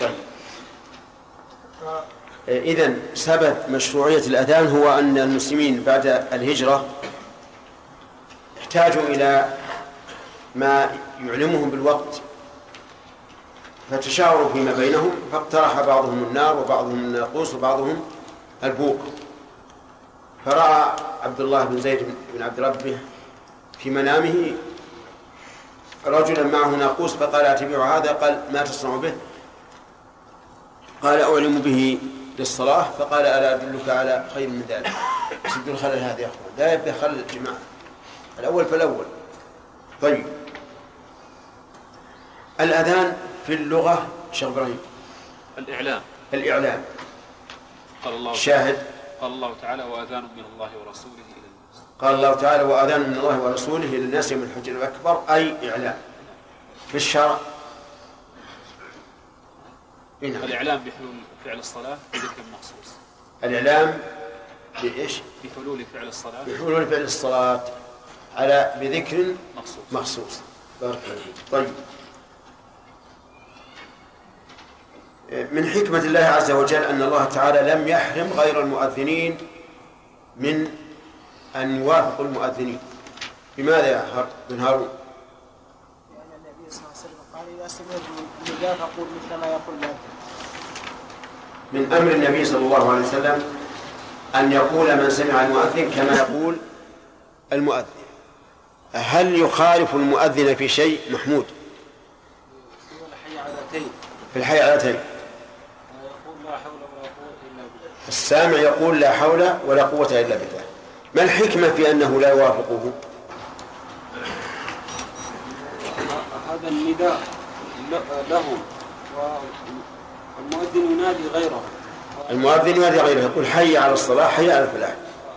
طيب. إذا ثبت مشروعية الأذان هو أن المسلمين بعد الهجرة احتاجوا إلى ما يعلمهم بالوقت فتشاوروا فيما بينهم فاقترح بعضهم النار وبعضهم الناقوس وبعضهم البوق. فرأى عبد الله بن زيد بن عبد ربه في منامه رجلا معه ناقوس فقال أتبع هذا؟ قال ما تصنع به. قال أعلم به للصلاة. فقال ألا أدلك على خير من ذلك؟ سد الخلل هذا يا أخوان. لا يبقى خلل الجماعة الأول فالأول. طيب. الأذان في اللغة شيخ إبراهيم. الإعلام. الإعلام. قال الله شاهد. قال الله تعالى وأذان من الله ورسوله إلى الناس. قال الله تعالى وأذان من الله ورسوله إلى الناس يوم الحج الأكبر. أي إعلام. في الشرع. إيه نعم. الإعلام بحلول فعل الصلاة بذكر مخصوص. الإعلام بإيش؟ بحلول فعل الصلاة بحلول فعل الصلاة على بذكر مخصوص. مخصوص. بارك الله فيك. طيب. من حكمة الله عز وجل أن الله تعالى لم يحرم غير المؤذنين من أن يوافقوا المؤذنين. بماذا يا بن هارون؟ لأن النبي صلى الله عليه وسلم قال اذا سمعت النداء فقول مثل ما يقول المؤذن من أمر النبي صلى الله عليه وسلم أن يقول من سمع المؤذن كما يقول المؤذن. هل يخالف المؤذن في شيء محمود؟ يقول حي على تين. في الحياتين ويقول لا حول ولا قوه الا بالله السامع يقول لا حول ولا قوة إلا بالله. ما الحكمة في أنه لا يوافقه؟ هذا النداء له والمؤذن ينادي غيره. المؤذن ينادي غيره يقول حي على الصلاة حي على الفلاح.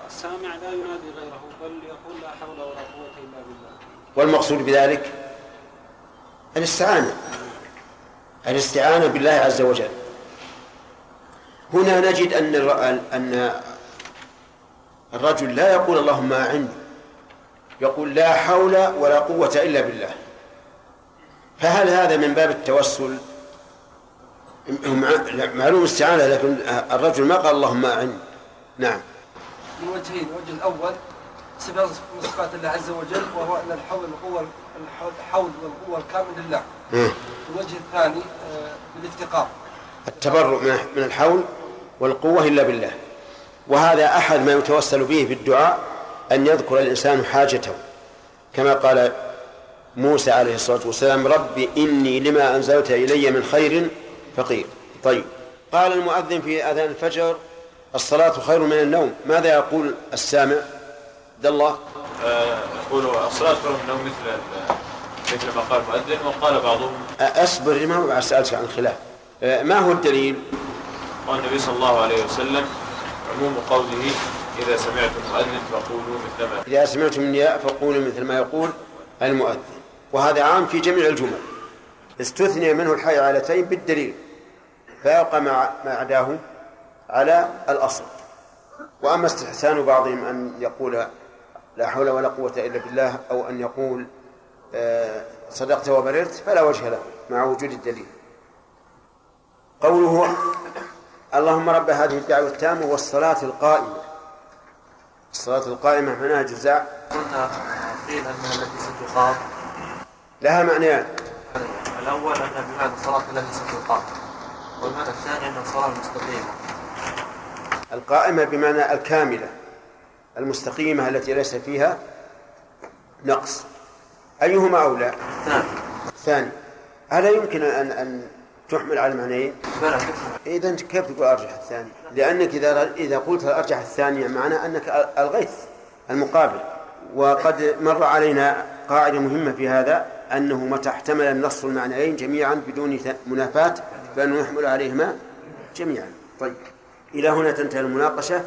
السامع لا ينادي غيره بل يقول لا حول ولا قوة إلا بالله. والمقصود بذلك؟ الاستعانة. الاستعانة بالله عز وجل. هنا نجد أن أن الرجل لا يقول اللهم أعني يقول لا حول ولا قوة إلا بالله. فهل هذا من باب التوسل؟ معلوم استعانة لكن الرجل ما قال اللهم أعني نعم. من وجهين الوجه الأول صفات صفات الله عز وجل وهو أن الحول والقوة الحول والقوة الكامل لله. الوجه الثاني آه، بالافتقار. التبرؤ من الحول. والقوة إلا بالله. وهذا أحد ما يتوسل به في الدعاء أن يذكر الإنسان حاجته. كما قال موسى عليه الصلاة والسلام رب إني لما أنزلت إلي من خير فقير. طيب. قال المؤذن في أذان الفجر الصلاة خير من النوم. ماذا يقول السامع؟ عبد الله. يقول الصلاة خير من النوم مثل مثل ما قال المؤذن وقال بعضهم. أصبر ما سألتك عن الخلاف. ما هو الدليل؟ قال النبي صلى الله عليه وسلم عموم قوله إذا سمعتم المؤذن فقولوا مثل ما إذا سمعتم النداء فقولوا مثل ما يقول المؤذن. وهذا عام في جميع الجمل. استثني منه الحيعلتين بالدليل. فيبقى ما عداه على الأصل. وأما استحسان بعضهم أن يقول لا حول ولا قوة إلا بالله أو أن يقول آه، صدقت وبررت فلا وجه له مع وجود الدليل. قوله اللهم رب هذه الدعوة التامة والصلاة القائمة. الصلاة القائمة معناها جزاء. قلنا قيل أنها التي ستقام. لها معنيان الأول أنها بمعنى الصلاة التي ستقام. والمعنى الثاني أن الصلاة المستقيمة. القائمة بمعنى الكاملة المستقيمة التي ليس فيها نقص. أيهما أولى؟ الثاني. الثاني. ألا يمكن أن أن تحمل على المعنيين؟ إذا كيف تقول أرجح الثاني؟ لأنك إذا إذا قلت الأرجح الثانية معناه أنك ألغيت المقابل. وقد مر علينا قاعدة مهمة في هذا أنه متى احتمل النص المعنيين جميعا بدون منافاة فإنه يحمل عليهما جميعا. طيب. إلى هنا تنتهي المناقشة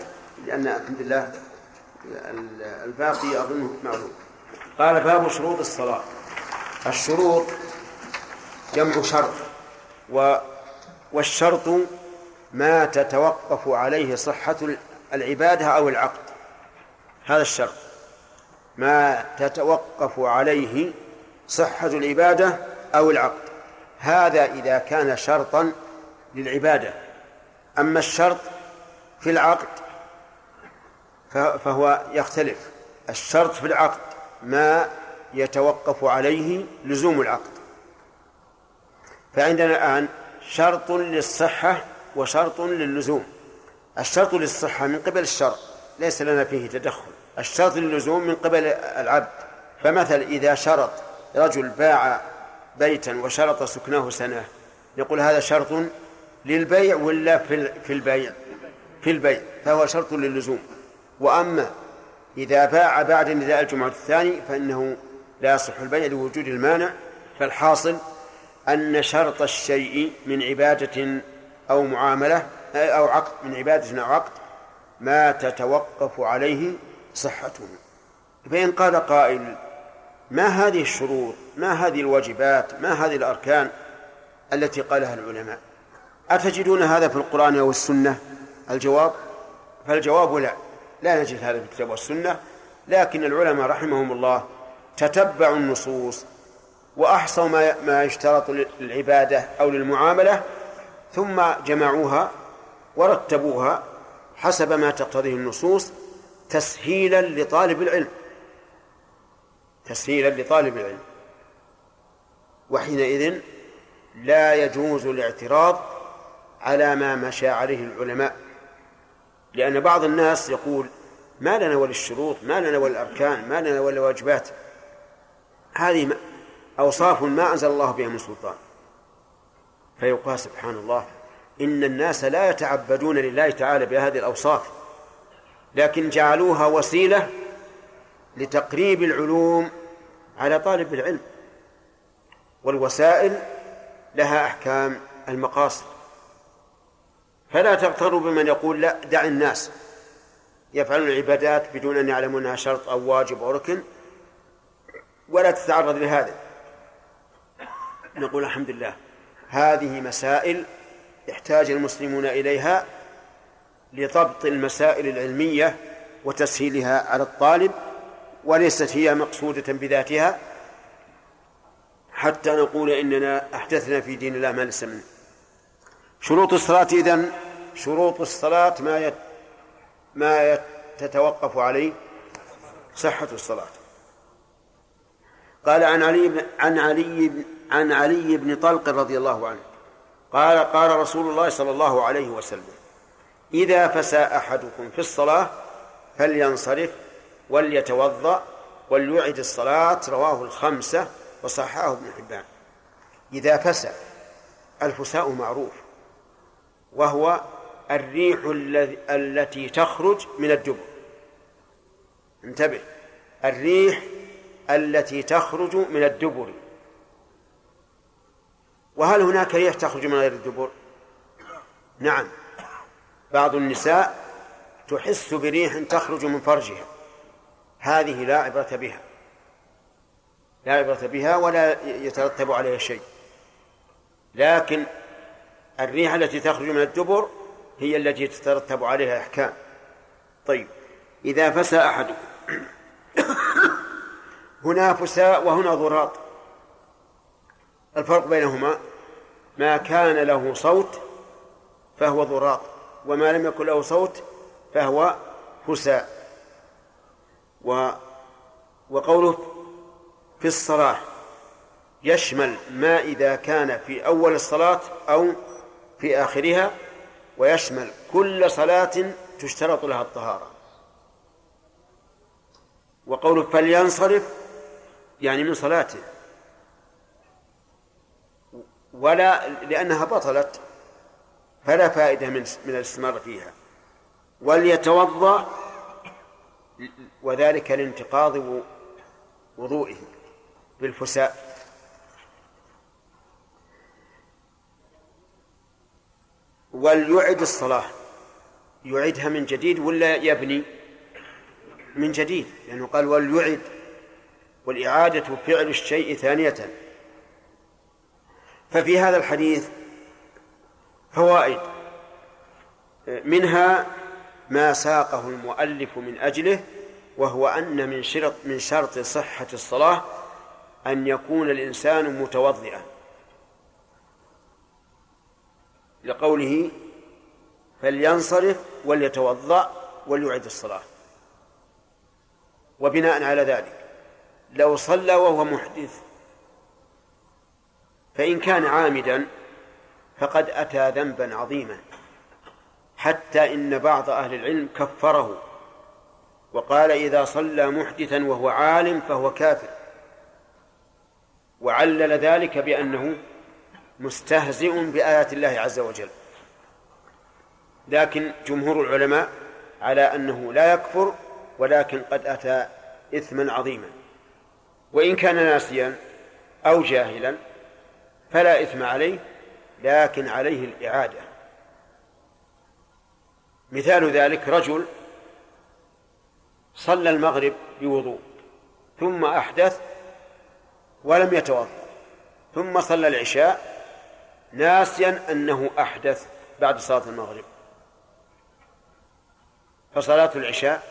لأن الحمد لله الباقي أظنه معلوم قال باب شروط الصلاة. الشروط جمع شرط. و والشرط ما تتوقف عليه صحة العبادة أو العقد. هذا الشرط. ما تتوقف عليه صحة العبادة أو العقد. هذا إذا كان شرطا للعبادة. أما الشرط في العقد فهو يختلف. الشرط في العقد ما يتوقف عليه لزوم العقد. فعندنا الآن شرط للصحة وشرط للزوم الشرط للصحة من قبل الشرع ليس لنا فيه تدخل. الشرط للزوم من قبل العبد. فمثل إذا شرط رجل باع بيتا وشرط سكنه سنة يقول هذا شرط للبيع ولا في البيع؟ في البيع. فهو شرط للزوم وأما إذا باع بعد نداء الجمعة الثاني فإنه لا يصح البيع لوجود المانع فالحاصل أن شرط الشيء من عبادة أو معاملة أو عقد من عبادة أو عقد ما تتوقف عليه صحته. فإن قال قائل ما هذه الشروط؟ ما هذه الواجبات؟ ما هذه الأركان التي قالها العلماء؟ أتجدون هذا في القرآن أو السنة؟ الجواب؟ فالجواب لا. لا نجد هذا في الكتاب والسنة لكن العلماء رحمهم الله تتبعوا النصوص وأحصوا ما ما يشترط للعبادة أو للمعاملة ثم جمعوها ورتبوها حسب ما تقتضيه النصوص تسهيلا لطالب العلم. تسهيلا لطالب العلم. وحينئذ لا يجوز الاعتراض على ما مشى عليه العلماء. لأن بعض الناس يقول ما لنا وللشروط ما لنا وللأركان ما لنا وللواجبات. هذه أوصاف ما أنزل الله بها من سلطان. فيقال سبحان الله إن الناس لا يتعبدون لله تعالى بهذه الأوصاف لكن جعلوها وسيلة لتقريب العلوم على طالب العلم والوسائل لها أحكام المقاصد. فلا تغتروا بمن يقول لا دع الناس. يفعلون العبادات بدون أن يعلموا أنها شرط أو واجب أو ركن ولا تتعرض لهذا. نقول الحمد لله. هذه مسائل يحتاج المسلمون إليها لضبط المسائل العلمية وتسهيلها على الطالب وليست هي مقصودة بذاتها. حتى نقول إننا أحدثنا في دين الله ما ليس منه. شروط الصلاة إذن شروط الصلاة ما يت ما تتوقف عليه صحة الصلاة. قال عن علي بن عن علي بن عن علي بن طلق رضي الله عنه. قال قال رسول الله صلى الله عليه وسلم إذا فسى أحدكم في الصلاة فلينصرف وليتوضأ وليعد الصلاة رواه الخمسة وصححه ابن حبان. إذا فسى الفساء معروف وهو الريح التي تخرج من الدبر. انتبه الريح التي تخرج من الدبر. وهل هناك ريح تخرج من غير الدبر؟ نعم. بعض النساء تحس بريح تخرج من فرجها. هذه لا عبرة بها. لا عبرة بها ولا يترتب عليها شيء. لكن الريح التي تخرج من الدبر هي التي تترتب عليها أحكام طيب. إذا فسى أحدكم. هنا فساء وهنا ضراط. الفرق بينهما ما كان له صوت فهو ضراط وما لم يكن له صوت فهو فساء و وقوله في الصلاة يشمل ما إذا كان في أول الصلاة أو في آخرها ويشمل كل صلاة تشترط لها الطهارة. وقوله فلينصرف يعني من صلاته. ولا لأنها بطلت فلا فائدة من من الاستمرار فيها. وليتوضأ وذلك لانتقاض وضوئه بالفساء. وليعد الصلاة. يعيدها من جديد ولا يبني من جديد؟ لأنه قال وليعد والإعادة فعل الشيء ثانية. ففي هذا الحديث فوائد. منها ما ساقه المؤلف من أجله وهو أن من شرط من شرط صحة الصلاة أن يكون الإنسان متوضئا. لقوله فلينصرف وليتوضأ وليعد الصلاة. وبناء على ذلك لو صلى وهو محدث فإن كان عامدا فقد أتى ذنبا عظيما حتى إن بعض أهل العلم كفره وقال إذا صلى محدثا وهو عالم فهو كافر. وعلل ذلك بأنه مستهزئ بآيات الله عز وجل. لكن جمهور العلماء على أنه لا يكفر ولكن قد أتى إثما عظيما. وإن كان ناسيا أو جاهلا فلا إثم عليه لكن عليه الإعادة. مثال ذلك رجل صلى المغرب بوضوء ثم أحدث ولم يتوضأ ثم صلى العشاء ناسيا أنه أحدث بعد صلاة المغرب. فصلاة العشاء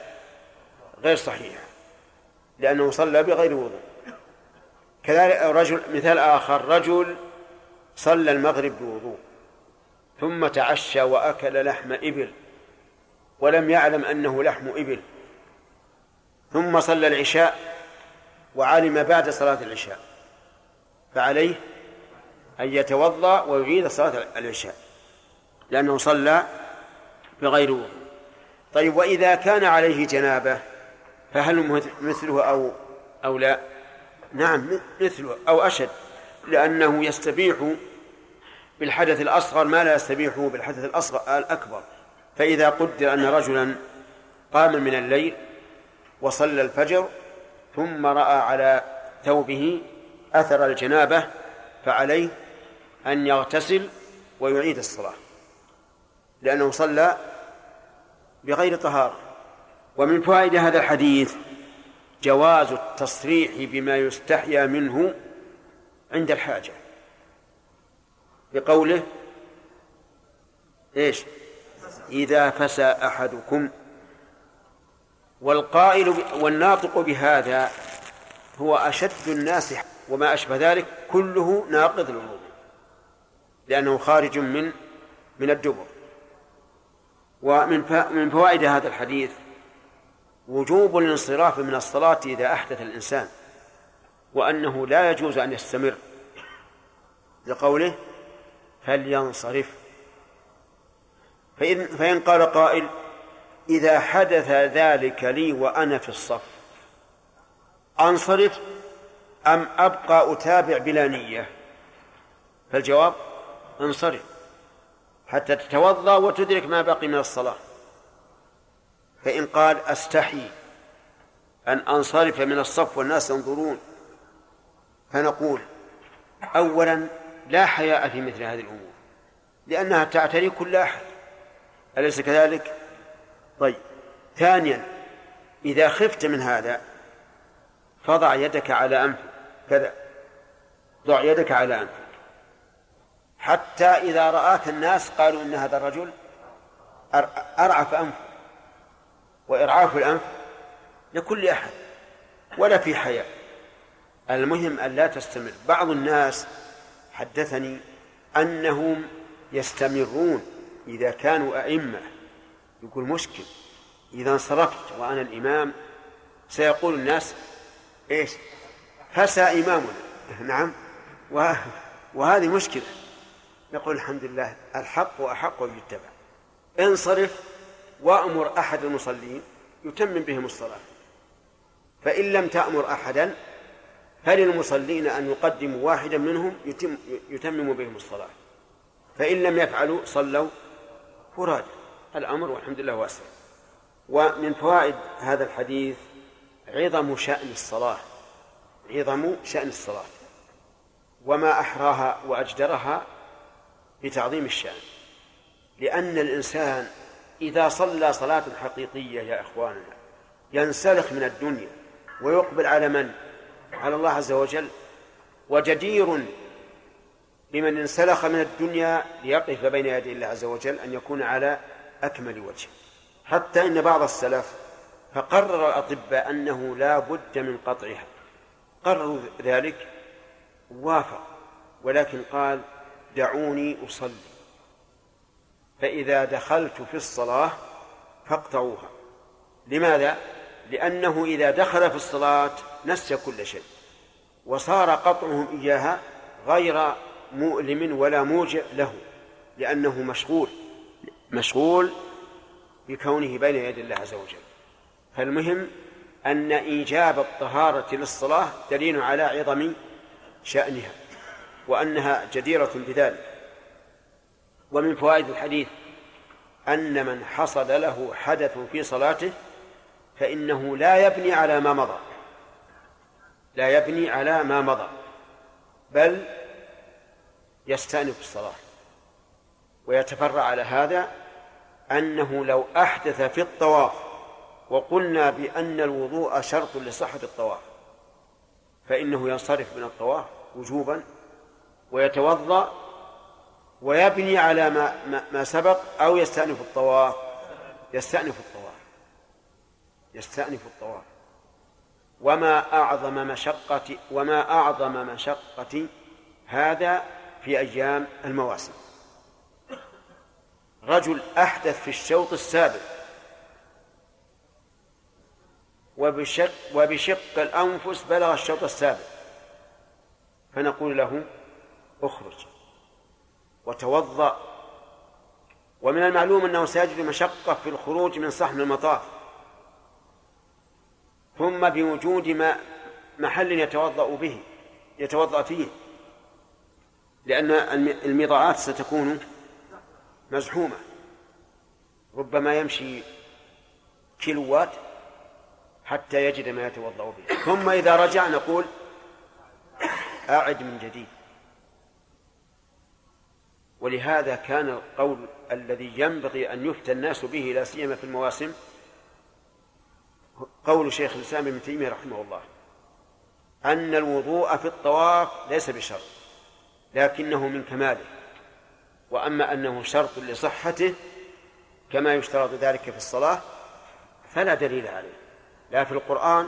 غير صحيحة لأنه صلى بغير وضوء. كذلك رجل مثال آخر رجل صلى المغرب بوضوء ثم تعشى وأكل لحم إبل ولم يعلم أنه لحم إبل. ثم صلى العشاء وعلم بعد صلاة العشاء فعليه أن يتوضأ ويعيد صلاة العشاء لأنه صلى بغير وضوء. طيب وإذا كان عليه جنابة فهل مثله أو أو لا؟ نعم مثله أو أشد. لأنه يستبيح بالحدث الأصغر ما لا يستبيحه بالحدث الأصغر الأكبر. فإذا قدر أن رجلا قام من الليل وصلى الفجر ثم رأى على ثوبه أثر الجنابة فعليه أن يغتسل ويعيد الصلاة لأنه صلى بغير طهارة. ومن فوائد هذا الحديث جواز التصريح بما يستحيا منه عند الحاجة. بقوله إيش؟ إذا فسى أحدكم والقائل والناطق بهذا هو أشد الناس وما أشبه ذلك كله ناقض للوضوء لأنه خارج من من الدبر ومن من فوائد هذا الحديث وجوب الانصراف من الصلاة إذا أحدث الإنسان. وأنه لا يجوز أن يستمر. لقوله فلينصرف فإن, فإن قال قائل إذا حدث ذلك لي وأنا في الصف أنصرف أم أبقى أتابع بلا نية؟ فالجواب انصرف حتى تتوضأ وتدرك ما بقي من الصلاة. فإن قال أستحي أن أنصرف من الصف والناس ينظرون فنقول أولا لا حياء في مثل هذه الأمور لأنها تعتري كل أحد. أليس كذلك؟ طيب. ثانيا إذا خفت من هذا فضع يدك على أنفك كذا. ضع يدك على أنفك حتى إذا رآك الناس قالوا إن هذا الرجل أرعف أنفه وإرعاف الأنف لكل أحد ولا في حياء. المهم أن لا تستمر. بعض الناس حدثني أنهم يستمرون إذا كانوا أئمة. يقول مشكل. إذا انصرفت وأنا الإمام سيقول الناس إيش؟ فسى إمامنا. نعم. وهذه مشكلة. نقول الحمد لله الحق أحق يتبع انصرف وأمر أحد المصلين يتمم بهم الصلاة. فإن لم تأمر أحدا فللمصلين أن يقدموا واحدا منهم يتم يتمم بهم الصلاة؟ فإن لم يفعلوا صلوا فراد الأمر والحمد لله واسع. ومن فوائد هذا الحديث عظم شأن الصلاة. عظم شأن الصلاة. وما أحراها وأجدرها بتعظيم الشأن. لأن الإنسان إذا صلى صلاة حقيقية يا إخواننا ينسلخ من الدنيا ويقبل على من؟ على الله عز وجل وجدير بمن انسلخ من الدنيا ليقف بين يدي الله عز وجل أن يكون على أكمل وجه. حتى إن بعض السلف فقرر الأطباء أنه لا بد من قطعها. قرروا ذلك وافق ولكن قال دعوني أصلي. فإذا دخلت في الصلاة فاقطعوها. لماذا؟ لأنه إذا دخل في الصلاة نسي كل شيء. وصار قطعهم إياها غير مؤلم ولا موجع له لأنه مشغول مشغول بكونه بين يدي الله عز وجل. فالمهم أن إيجاب الطهارة للصلاة دليل على عظم شأنها وأنها جديرة بذلك. ومن فوائد الحديث أن من حصل له حدث في صلاته فإنه لا يبني على ما مضى. لا يبني على ما مضى بل يستأنف الصلاة. ويتفرع على هذا أنه لو أحدث في الطواف وقلنا بأن الوضوء شرط لصحة الطواف فإنه ينصرف من الطواف وجوبا ويتوضأ ويبني على ما, ما, سبق أو يستأنف الطواف يستأنف الطواف يستأنف الطواف. وما أعظم مشقة وما أعظم مشقة هذا في أيام المواسم. رجل أحدث في الشوط السابق وبشق وبشق الأنفس بلغ الشوط السابق فنقول له اخرج. وتوضأ. ومن المعلوم أنه سيجد مشقة في الخروج من صحن المطاف. ثم بوجود ما محل يتوضأ به يتوضأ فيه. لأن المضاعات ستكون مزحومة. ربما يمشي كيلوات حتى يجد ما يتوضأ به. ثم إذا رجع نقول أعد من جديد. ولهذا كان القول الذي ينبغي أن يفتى الناس به لا سيما في المواسم قول شيخ الإسلام ابن تيمية رحمه الله أن الوضوء في الطواف ليس بشرط لكنه من كماله وأما أنه شرط لصحته كما يشترط ذلك في الصلاة فلا دليل عليه لا في القرآن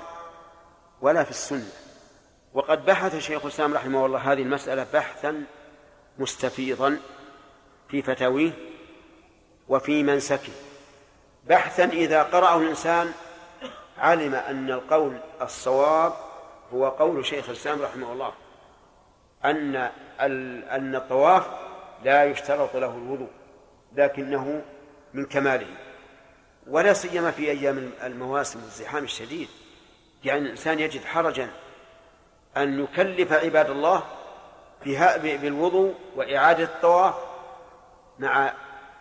ولا في السنة. وقد بحث شيخ الإسلام رحمه الله هذه المسألة بحثا مستفيضا في فتاويه وفي منسكه. بحثا إذا قرأه الإنسان علم أن القول الصواب هو قول شيخ الإسلام رحمه الله. أن أن الطواف لا يشترط له الوضوء لكنه من كماله. ولا سيما في أيام المواسم والزحام الشديد. يعني الإنسان يجد حرجا أن يكلف عباد الله بالوضوء وإعادة الطواف مع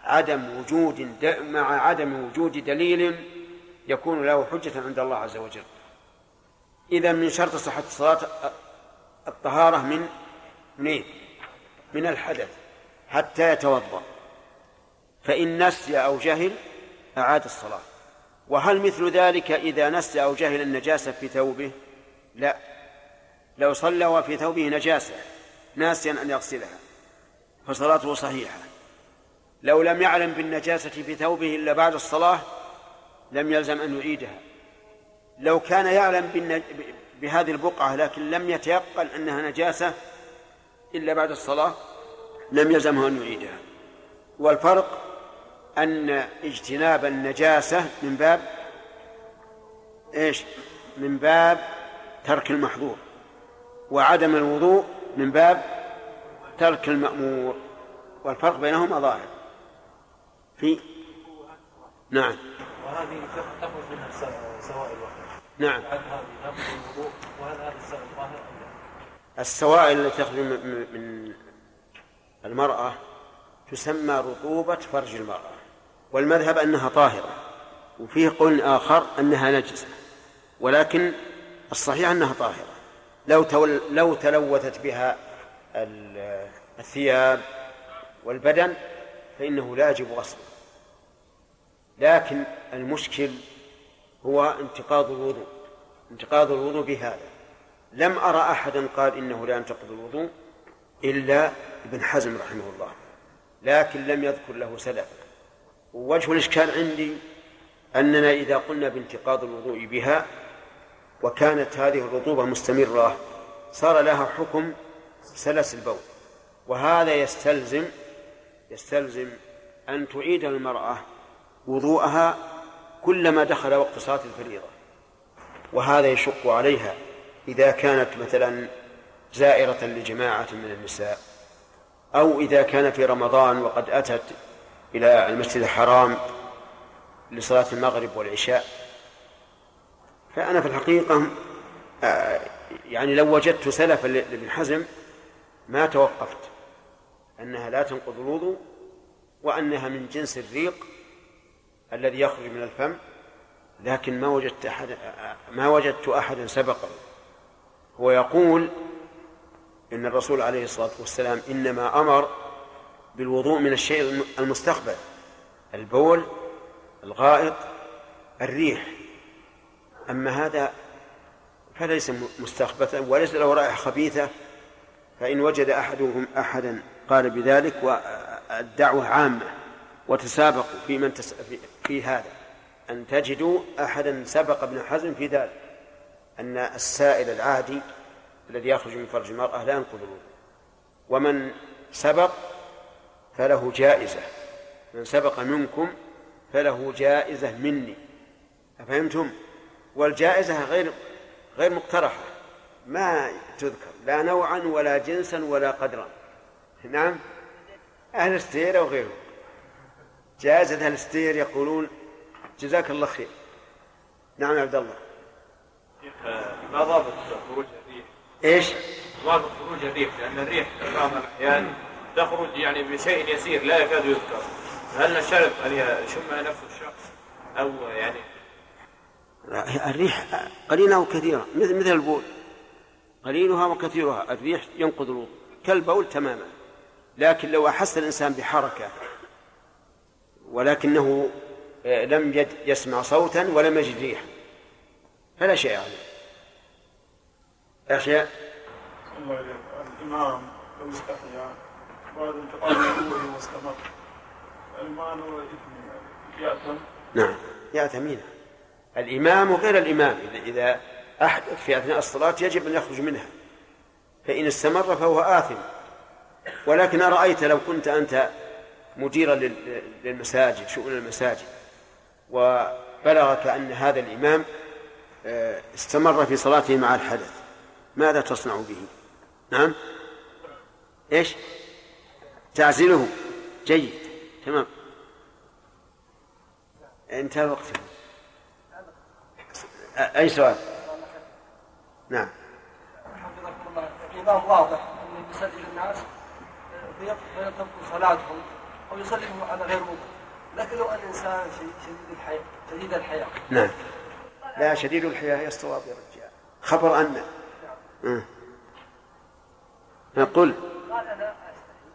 عدم وجود مع عدم وجود دليل يكون له حجة عند الله عز وجل. إذا من شرط صحة الصلاة الطهارة من منين؟ من الحدث حتى يتوضأ. فإن نسي أو جهل أعاد الصلاة. وهل مثل ذلك إذا نسي أو جهل النجاسة في ثوبه؟ لا. لو صلى وفي ثوبه نجاسة ناسيا أن يغسلها فصلاته صحيحة. لو لم يعلم بالنجاسة في ثوبه إلا بعد الصلاة لم يلزم أن يعيدها لو كان يعلم. بهذه البقعة لكن لم يتيقن أنها نجاسة إلا بعد الصلاة لم يلزمه أن يعيدها والفرق أن اجتناب النجاسة من باب إيش؟ من باب ترك المحظور وعدم الوضوء من باب ترك المأمور والفرق بينهما ظاهر في نعم وهذه تخرج منها سوائل نعم. هل هذه الوضوء وهل هذا السائل ظاهر أم لا؟ السوائل التي تخرج من المرأة تسمى رطوبة فرج المرأة. والمذهب أنها طاهرة وفيه قول آخر أنها نجسة ولكن الصحيح أنها طاهرة. لو تول لو تلوثت بها الثياب والبدن فإنه لا يجب غسله. لكن المشكل هو انتقاض الوضوء انتقاض الوضوء بهذا. لم أرى أحدا قال إنه لا ينتقض الوضوء إلا ابن حزم رحمه الله لكن لم يذكر له سلف ووجه الإشكال عندي أننا إذا قلنا بانتقاض الوضوء بها وكانت هذه الرطوبة مستمرة صار لها حكم سلس البول. وهذا يستلزم يستلزم أن تعيد المرأة وضوءها كلما دخل وقت صلاة الفريضة. وهذا يشق عليها إذا كانت مثلا زائرة لجماعة من النساء أو إذا كان في رمضان وقد أتت إلى المسجد الحرام لصلاة المغرب والعشاء. فأنا في الحقيقة آه، يعني لو وجدت سلفا لابن حزم ما توقفت أنها لا تنقض الوضوء وأنها من جنس الريق الذي يخرج من الفم لكن ما وجدت أحد ما وجدت أحدا سبقه. هو يقول إن الرسول عليه الصلاة والسلام إنما أمر بالوضوء من الشيء المستقبل البول الغائط الريح. أما هذا فليس مستخبثا وليس له رائحة خبيثة فإن وجد أحدهم أحدا قال بذلك والدعوة عامة وتسابقوا في من تس... في... هذا أن تجدوا أحدا سبق ابن حزم في ذلك أن السائل العادي الذي يخرج من فرج المرأة لا ينقض الوضوء. ومن سبق فله جائزة من سبق منكم فله جائزة مني. أفهمتم؟ والجائزة غير غير مقترحة ما تذكر لا نوعا ولا جنسا ولا قدرا. نعم؟ أهل السير أو غيره جائزة أهل السير يقولون جزاك الله خير. نعم يا عبد الله. ما ضابط خروج الريح؟ إيش؟ ضابط خروج الريح لأن الريح في بعض الأحيان تخرج يعني بشيء يسير لا يكاد يذكر. هل نشرب أن يشمها نفس الشخص؟ أو يعني الريح قليلة وكثيرة مثل مثل البول. قليلها وكثيرها الريح ينقض الوضوء. كالبول تماما. لكن لو أحس الإنسان بحركة ولكنه آه، لم يسمع صوتا ولم يجد ريحا. فلا شيء عليه. أشياء الإمام لو استحيا بعد انتقال وضوءه واستمر المال إثم يأثم نعم. يأثم الإمام وغير الإمام. إذا إذا أحدث في أثناء الصلاة يجب أن يخرج منها. فإن استمر فهو آثم. ولكن أرأيت لو كنت أنت مديرا لل- للمساجد شؤون المساجد. وبلغك أن هذا الإمام آه، استمر في صلاته مع الحدث. ماذا تصنع به؟ نعم؟ إيش؟ تعزله جيد. تمام. انتهى الوقت أي سؤال؟ نعم. حفظكم الله الإمام واضح. أن يسلم الناس فيترك صلاتهم. أو يسلمهم على غير وضوء لكن لو الإنسان شديد شديد الحياة شديد الحياة. نعم. لا شديد الحياة الصواب يا رجال. خبر أن. أه. نقول. قال أنا أستحي.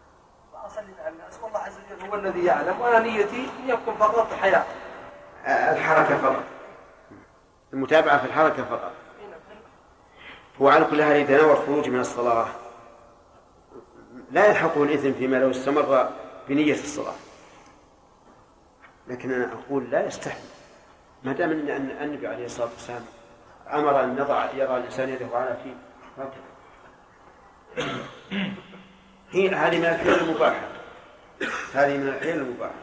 وأصلي مع الناس. والله عز وجل هو الذي يعلم وأنا نيتي أن يكون فقط حياة. الحركة فقط. المتابعة في الحركة فقط. وعلى كل حال إذا نوى الخروج من الصلاة. لا يلحقه الإثم فيما لو استمر بنية الصلاة. لكن أنا أقول لا يستحي ما دام أن النبي عليه الصلاة والسلام أمر أن يضع يضع الإنسان يده على فيه هي هذه من الحيل المباحة. هذه من الحيل المباحة.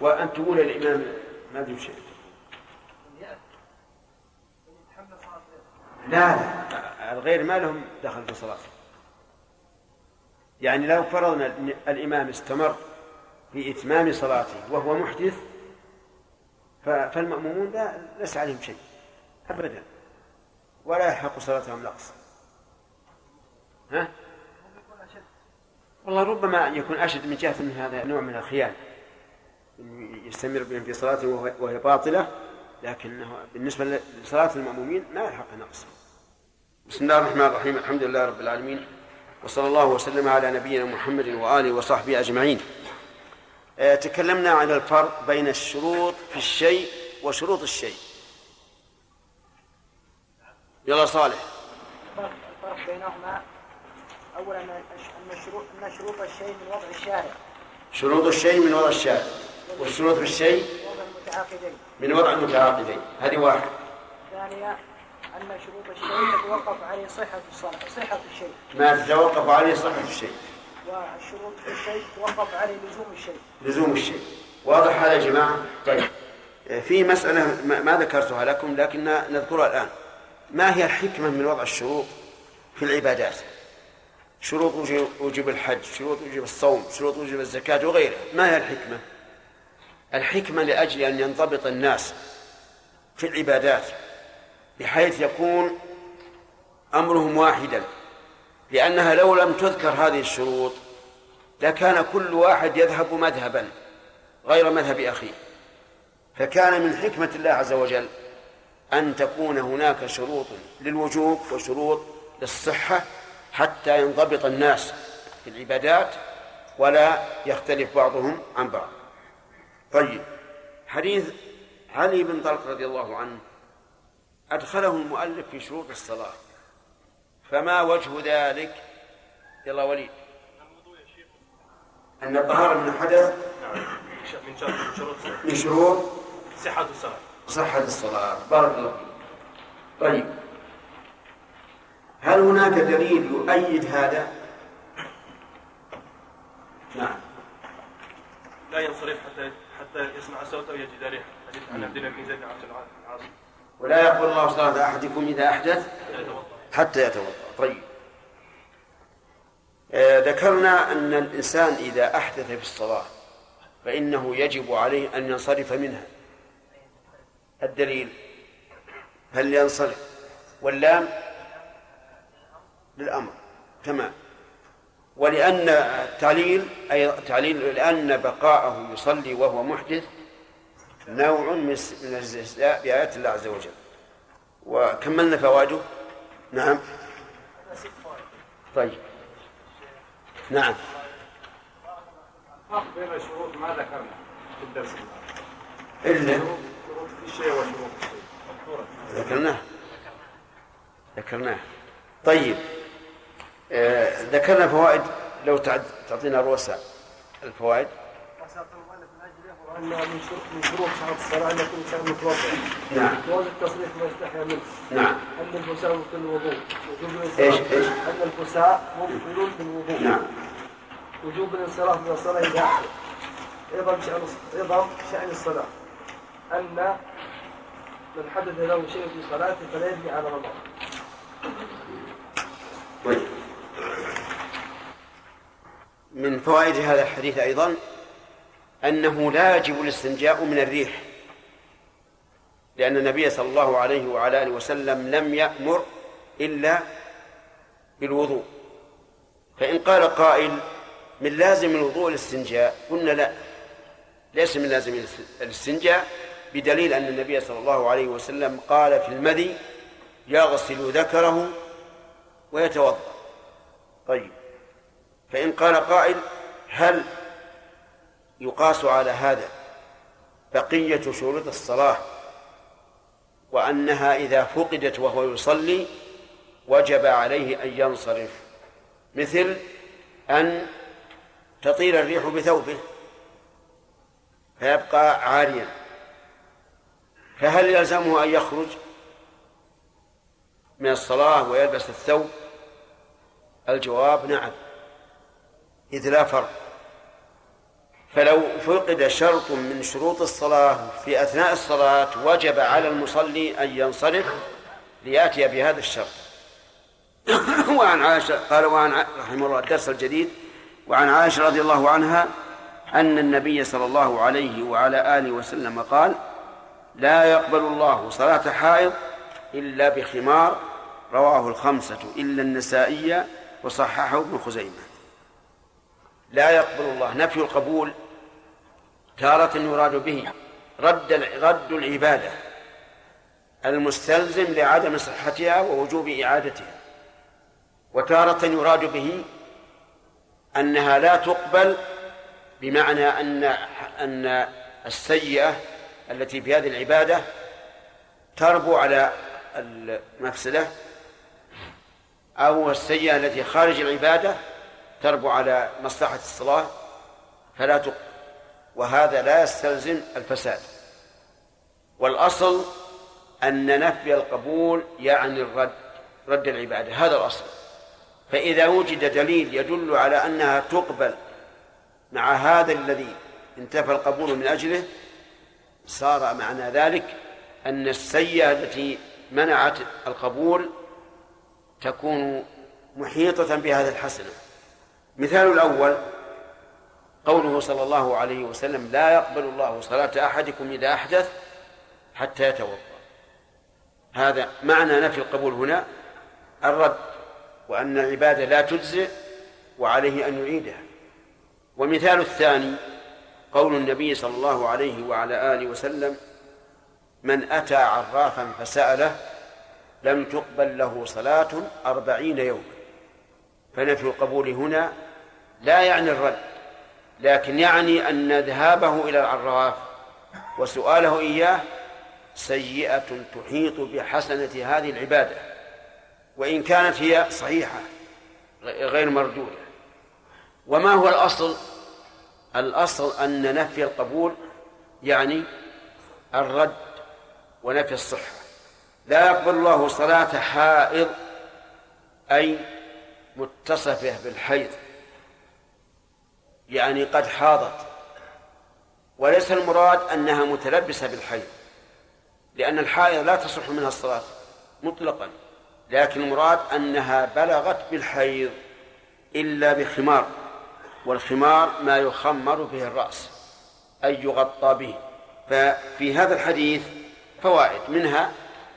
وأن تقول الإمام ما أدري شيء. لا لا. الغير ما لهم دخل في صلاته. يعني لو فرضنا أن الإمام استمر في إتمام صلاته وهو محدث فالمأمومون ليس عليهم شيء أبدا. ولا يحق صلاتهم نقص ها؟ والله ربما يكون أشد من جهة أن هذا نوع من الخيانة. إنه يستمر بهم في صلاته وهي باطلة لكنه بالنسبة لصلاة المأمومين ما يلحق نقص بسم الله الرحمن الرحيم الحمد لله رب العالمين. وصلى الله وسلم على نبينا محمد وآله وصحبه أجمعين. آه، تكلمنا عن الفرق بين الشروط في الشيء وشروط الشيء. يلا صالح. الفرق بينهما اولا أن شروط الشيء من وضع الشارع. شروط الشيء من وضع الشارع. والشروط في الشيء وضع المتعاقدين. من وضع المتعاقدين. هذه واحد. ثانيا أن شروط الشيء تتوقف عليه صحة الصلاة صحة الشيء. ما تتوقف عليه صحة الشيء. والشروط في الشيء تتوقف عليه لزوم الشيء. لزوم الشيء. واضح هذا يا جماعة؟ طيب. في مسألة ما- ذكرتها لكم لكن نذكرها الآن. ما هي الحكمة من وضع الشروط في العبادات؟ شروط وجوب الحج شروط وجوب الصوم شروط وجوب الزكاة وغيرها. ما هي الحكمة؟ الحكمة لأجل أن ينضبط الناس في العبادات. بحيث يكون أمرهم واحدا. لأنها لو لم تذكر هذه الشروط لكان كل واحد يذهب مذهبا غير مذهب أخيه. فكان من حكمة الله عز وجل أن تكون هناك شروط للوجوب وشروط للصحة حتى ينضبط الناس في العبادات ولا يختلف بعضهم عن بعض. طيب حديث علي بن طلق رضي الله عنه أدخله المؤلف في شروط الصلاة. فما وجه ذلك؟ يلا وليد. أن الطهارة من الحدث من شروط من شروط صحة الصلاة. صحة الصلاة. بارك الله فيك. طيب. هل هناك دليل يؤيد هذا؟ نعم. لا ينصرف حتى حتى يسمع صوته ويجد ريحة. حديث عن عبد الله بن زيد بن عبد العاص ولا يقبل الله صلاة أحدكم إذا أحدث حتى يتوضأ. طيب. آه ذكرنا أن الإنسان إذا أحدث في الصلاة فإنه يجب عليه أن ينصرف منها. الدليل. هل ينصرف؟ واللام للأمر. تمام. ولأن التعليل أي تعليل لأن بقاءه يصلي وهو محدث نوع من الاستهزاء بآيات الله عز وجل. وكملنا فوائده نعم. طيب. نعم. الفرق بين الشروط ما ذكرنا في الدرس إلا. شروط الشيء وشروط الشيء ذكرناه. ذكرناه. طيب. آه ذكرنا فوائد. لو تعد تعطينا رؤساء الفوائد. أن من شروط صحة الصلاة أن يكون متوضئ. نعم. التصريح ما يستحيا منه. نعم. الفساء الوضوء. وجوب الفساء مبطل بالوضوء. نعم. وجوب الانصراف من الصلاة إذا أحدث. أيضا شأن أيضا شأن الصلاة أن من حدث له شيء في صلاته فلا يبني على رمضان. طيب. من فوائد هذا الحديث أيضا أنه لا يجب الاستنجاء من الريح لأن النبي صلى الله عليه وعلى آله وسلم لم يأمر إلا بالوضوء. فإن قال قائل من لازم الوضوء الاستنجاء قلنا لا. ليس من لازم الاستنجاء بدليل أن النبي صلى الله عليه وسلم قال في المذي يغسل ذكره ويتوضأ. طيب. فإن قال قائل هل يقاس على هذا بقية شروط الصلاة وأنها إذا فقدت وهو يصلي وجب عليه أن ينصرف مثل أن تطير الريح بثوبه فيبقى عاريا فهل يلزمه أن يخرج من الصلاة ويلبس الثوب؟ الجواب نعم إذ لا فرق. فلو فقد شرط من شروط الصلاة في أثناء الصلاة وجب على المصلي أن ينصرف ليأتي بهذا الشرط. وعن عائشة قال وعن رحمه الله الدرس الجديد. وعن عائشة رضي الله عنها أن النبي صلى الله عليه وعلى آله وسلم قال لا يقبل الله صلاة حائض إلا بخمار رواه الخمسة إلا النسائية وصححه ابن خزيمة. لا يقبل الله نفي القبول تارة يراد به رد رد العبادة المستلزم لعدم صحتها ووجوب إعادتها. وتارة يراد به أنها لا تقبل بمعنى أن أن السيئة التي في هذه العبادة تربو على المفسدة أو السيئة التي خارج العبادة تربو على مصلحة الصلاة فلا تقبل. وهذا لا يستلزم الفساد. والأصل أن نفي القبول يعني الرد رد العبادة هذا الأصل. فإذا وجد دليل يدل على أنها تقبل مع هذا الذي انتفى القبول من أجله صار معنى ذلك أن السيئة التي منعت القبول تكون محيطة بهذه الحسنة. مثال الأول قوله صلى الله عليه وسلم لا يقبل الله صلاة أحدكم إذا أحدث حتى يتوضأ. هذا معنى نفي القبول هنا الرد وأن العبادة لا تجزئ وعليه أن يعيدها. ومثال الثاني قول النبي صلى الله عليه وعلى آله وسلم من أتى عرافا فسأله لم تقبل له صلاة أربعين يوما. فنفي القبول هنا لا يعني الرد لكن يعني أن ذهابه إلى العراف وسؤاله إياه سيئة تحيط بحسنة هذه العبادة وإن كانت هي صحيحة غير مردودة. وما هو الأصل؟ الأصل أن نفي القبول يعني الرد ونفي الصحة. لا يقبل الله صلاة حائض أي متصفة بالحيض. يعني قد حاضت. وليس المراد أنها متلبسة بالحيض لأن الحائض لا تصح منها الصلاة مطلقا لكن المراد أنها بلغت بالحيض إلا بخمار والخمار ما يخمر به الرأس أي يغطى به. ففي هذا الحديث فوائد منها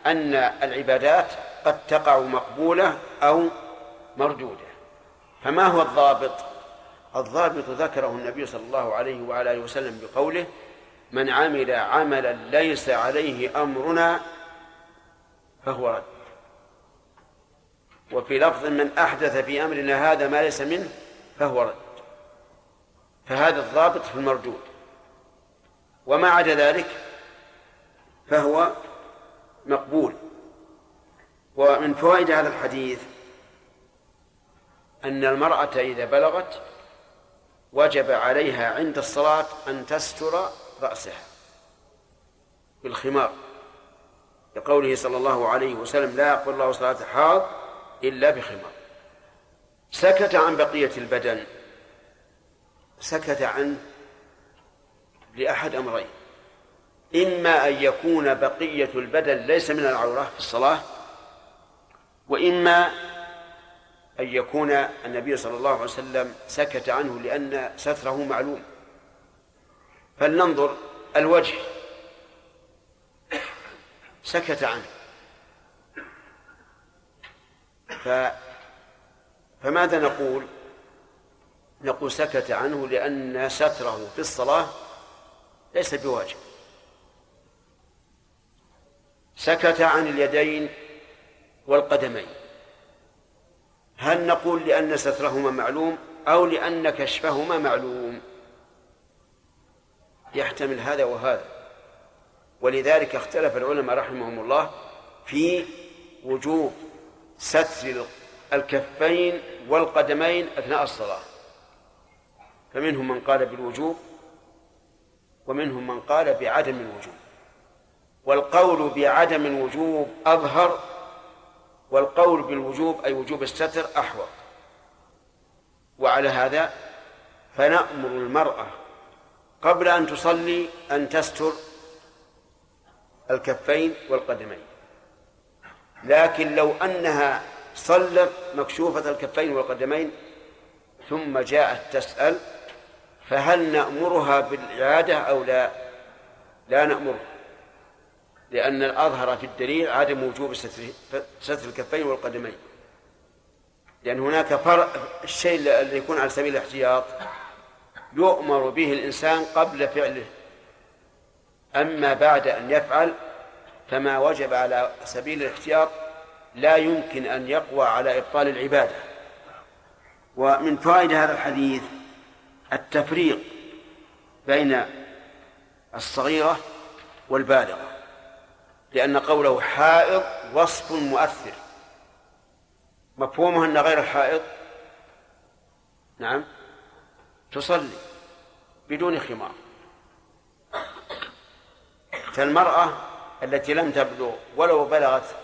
أن العبادات قد تقع مقبولة أو مردودة. فما هو الضابط؟ الضابط ذكره النبي صلى الله عليه وعلى آله وسلم بقوله من عمل عملا ليس عليه أمرنا فهو رد. وفي لفظ من أحدث في أمرنا هذا ما ليس منه فهو رد. فهذا الضابط في المردود. وما عدا ذلك فهو مقبول. ومن فوائد هذا الحديث أن المرأة إذا بلغت وجب عليها عند الصلاة أن تستر رأسها بالخمار لقوله صلى الله عليه وسلم لا يقبل الله صلاة حاض إلا بخمار. سكت عن بقية البدن سكت عنه لأحد أمرين إما أن يكون بقية البدن ليس من العورة في الصلاة وإما أن يكون النبي صلى الله عليه وسلم سكت عنه لأن ستره معلوم. فلننظر الوجه. سكت عنه. ف فماذا نقول؟ نقول سكت عنه لأن ستره في الصلاة ليس بواجب. سكت عن اليدين والقدمين. هل نقول لأن سترهما معلوم أو لأن كشفهما معلوم؟ يحتمل هذا وهذا. ولذلك اختلف العلماء رحمهم الله في وجوب ستر الكفين والقدمين أثناء الصلاة. فمنهم من قال بالوجوب ومنهم من قال بعدم الوجوب. والقول بعدم الوجوب أظهر والقول بالوجوب أي وجوب الستر أحوط. وعلى هذا فنأمر المرأة قبل أن تصلي أن تستر الكفين والقدمين. لكن لو أنها صلت مكشوفة الكفين والقدمين ثم جاءت تسأل فهل نأمرها بالإعادة أو لا؟ لا نأمرها. لأن الأظهر في الدليل عدم وجوب ستر الكفين والقدمين. لأن هناك فرق الشيء اللي يكون على سبيل الاحتياط يؤمر به الإنسان قبل فعله. أما بعد أن يفعل فما وجب على سبيل الاحتياط لا يمكن أن يقوى على إبطال العبادة. ومن فوائد هذا الحديث التفريق بين الصغيرة والبالغة. لأن قوله حائض وصف مؤثر. مفهومه أن غير الحائض نعم. تصلي بدون خمار. فالمرأة التي لم تبلغ ولو بلغت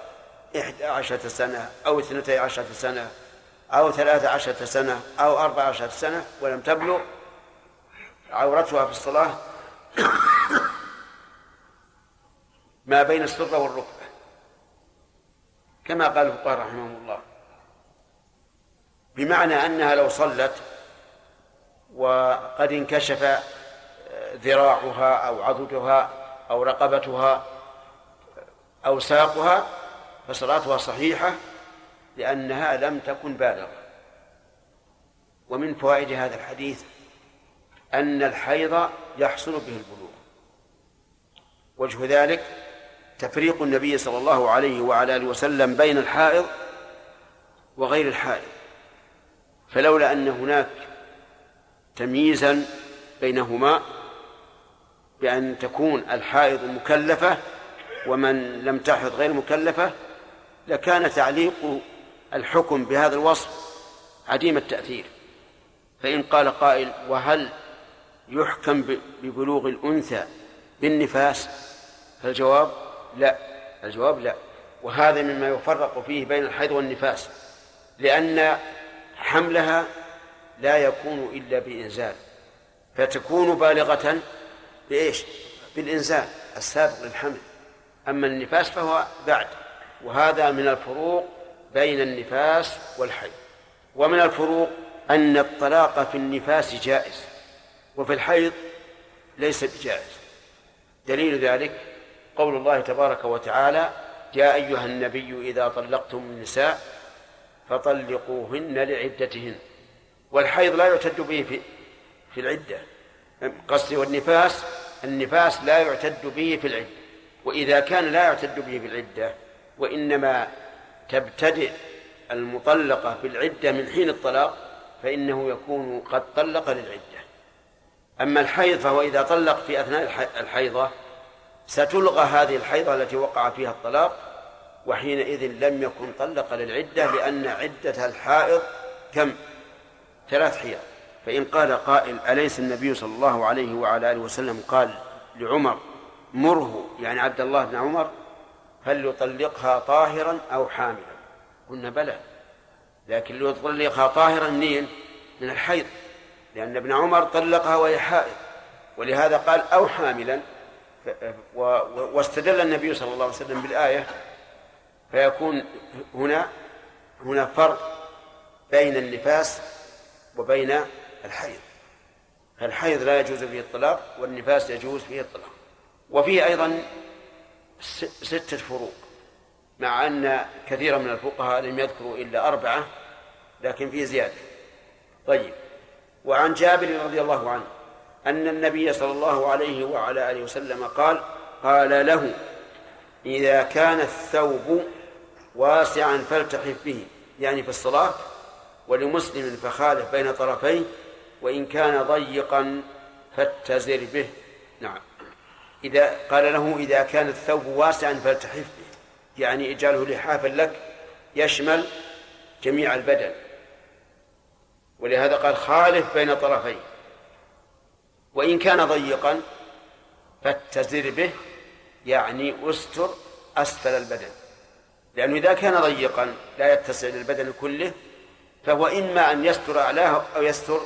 إحدى عشرة سنة أو اثنتي عشرة سنة أو ثلاثة عشرة سنة أو أربعة عشرة سنة ولم تبلغ عورتها في الصلاة ما بين السرة والركبة. كما قال الفقهاء رحمهم الله. بمعنى أنها لو صلت وقد انكشف ذراعها أو عضدها أو رقبتها أو ساقها فصلاتها صحيحة لأنها لم تكن بالغة. ومن فوائد هذا الحديث أن الحيض يحصل به البلوغ. وجه ذلك تفريق النبي صلى الله عليه وعلى آله وسلم بين الحائض وغير الحائض فلولا أن هناك تمييزا بينهما بأن تكون الحائض مكلفة ومن لم تحض غير مكلفة لكان تعليق الحكم بهذا الوصف عديم التأثير. فإن قال قائل وهل يحكم ببلوغ الأنثى بالنفاس؟ فالجواب لا. الجواب لا. وهذا مما يفرق فيه بين الحيض والنفاس لأن حملها لا يكون إلا بإنزال. فتكون بالغة بإيش؟ بالإنزال السابق للحمل. أما النفاس فهو بعد. وهذا من الفروق بين النفاس والحيض. ومن الفروق أن الطلاق في النفاس جائز وفي الحيض ليس بجائز. دليل ذلك قول الله تبارك وتعالى يا أيها النبي إذا طلقتم النساء فطلقوهن لعدتهن. والحيض لا يعتد به في في العدة. قصدي والنفاس النفاس لا يعتد به في العدة وإذا كان لا يعتد به في العدة وإنما تبتدئ المطلقة بالعدة من حين الطلاق فإنه يكون قد طلق للعدة. أما الحيض فهو إذا طلق في أثناء الحيضة ستلغى هذه الحيضة التي وقع فيها الطلاق وحينئذ لم يكن طلق للعدة لأن عدة الحائض كم؟ ثلاث حيض. فإن قال قائل أليس النبي صلى الله عليه وعلى آله وسلم قال لعمر مره يعني عبد الله بن عمر فليطلقها طاهرا أو حاملا. قلنا بلى لكن ليطلقها طاهرا منين؟ من الحيض لأن ابن عمر طلقها وهي حائض ولهذا قال أو حاملا. واستدل النبي صلى الله عليه وسلم بالآية فيكون هنا هنا فرق بين النفاس وبين الحيض. الحيض لا يجوز فيه الطلاق والنفاس يجوز فيه الطلاق. وفيه أيضا ستة فروق مع أن كثيرا من الفقهاء لم يذكروا إلا أربعة لكن فيه زيادة. طيب وعن جابر رضي الله عنه أن النبي صلى الله عليه وعلى آله وسلم قال قال له إذا كان الثوب واسعا فالتحف به. يعني في الصلاة ولمسلم فخالف بين طرفيه وإن كان ضيقا فاتزر به. نعم. إذا قال له إذا كان الثوب واسعا فالتحف به. يعني إجعله لحافا لك يشمل جميع البدن. ولهذا قال خالف بين طرفيه. وإن كان ضيقا فاتزر به يعني استر أسفل البدن. لأنه إذا كان ضيقا لا يتسع للبدن كله فهو إما أن يستر أعلاه أو يستر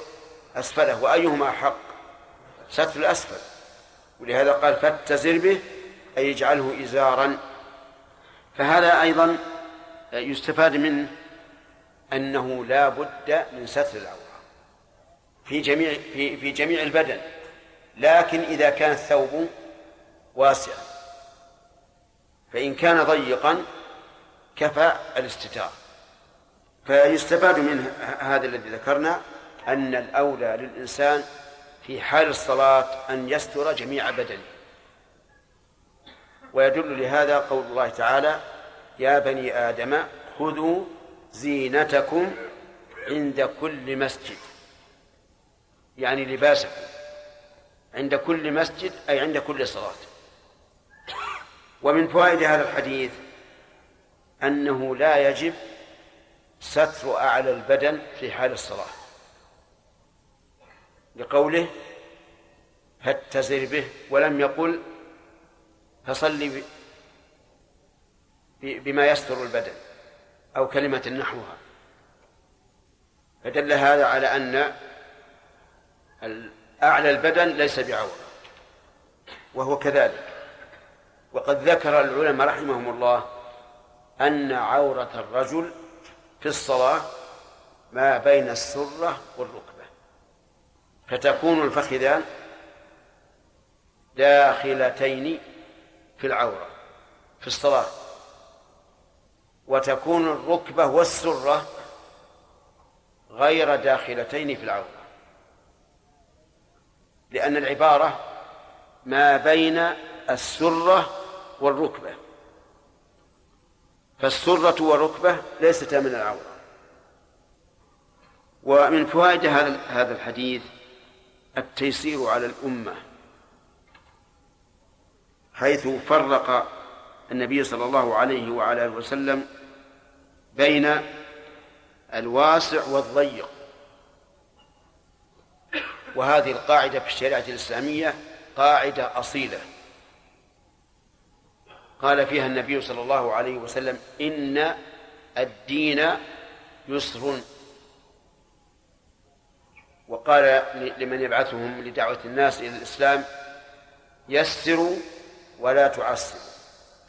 أسفله وأيهما حق؟ ستر الأسفل. ولهذا قال فاتزر به أي اجعله إزارا. فهذا أيضا يستفاد منه أنه لا بد من ستر العورة في جميع في في جميع البدن. لكن إذا كان الثوب واسعا فإن كان ضيقا كفى الاستتار. فيستفاد من هذا الذي ذكرنا أن الأولى للإنسان في حال الصلاة أن يستر جميع بدنه. ويدل لهذا قول الله تعالى يا بني آدم خذوا زينتكم عند كل مسجد. يعني لباسكم. عند كل مسجد أي عند كل صلاة. ومن فوائد هذا الحديث أنه لا يجب ستر أعلى البدن في حال الصلاة. لقوله فاتزر به ولم يقل فصل بما يستر البدن أو كلمة نحوها. فدل هذا على أن أعلى البدن ليس بعورة وهو كذلك. وقد ذكر العلماء رحمهم الله أن عورة الرجل في الصلاة ما بين السرة والركبة. فتكون الفخذان داخلتين في العورة في الصلاة. وتكون الركبة والسرة غير داخلتين في العورة. لأن العبارة ما بين السرة والركبة. فالسرة والركبة ليستا من العورة. ومن فوائد هذا الحديث التيسير على الأمة. حيث فرق النبي صلى الله عليه وعلى آله وسلم بين الواسع والضيق. وهذه القاعدة في الشريعة الإسلامية قاعدة أصيلة. قال فيها النبي صلى الله عليه وسلم إن الدين يسر. وقال لمن يبعثهم لدعوة الناس إلى الإسلام يسروا ولا تعسروا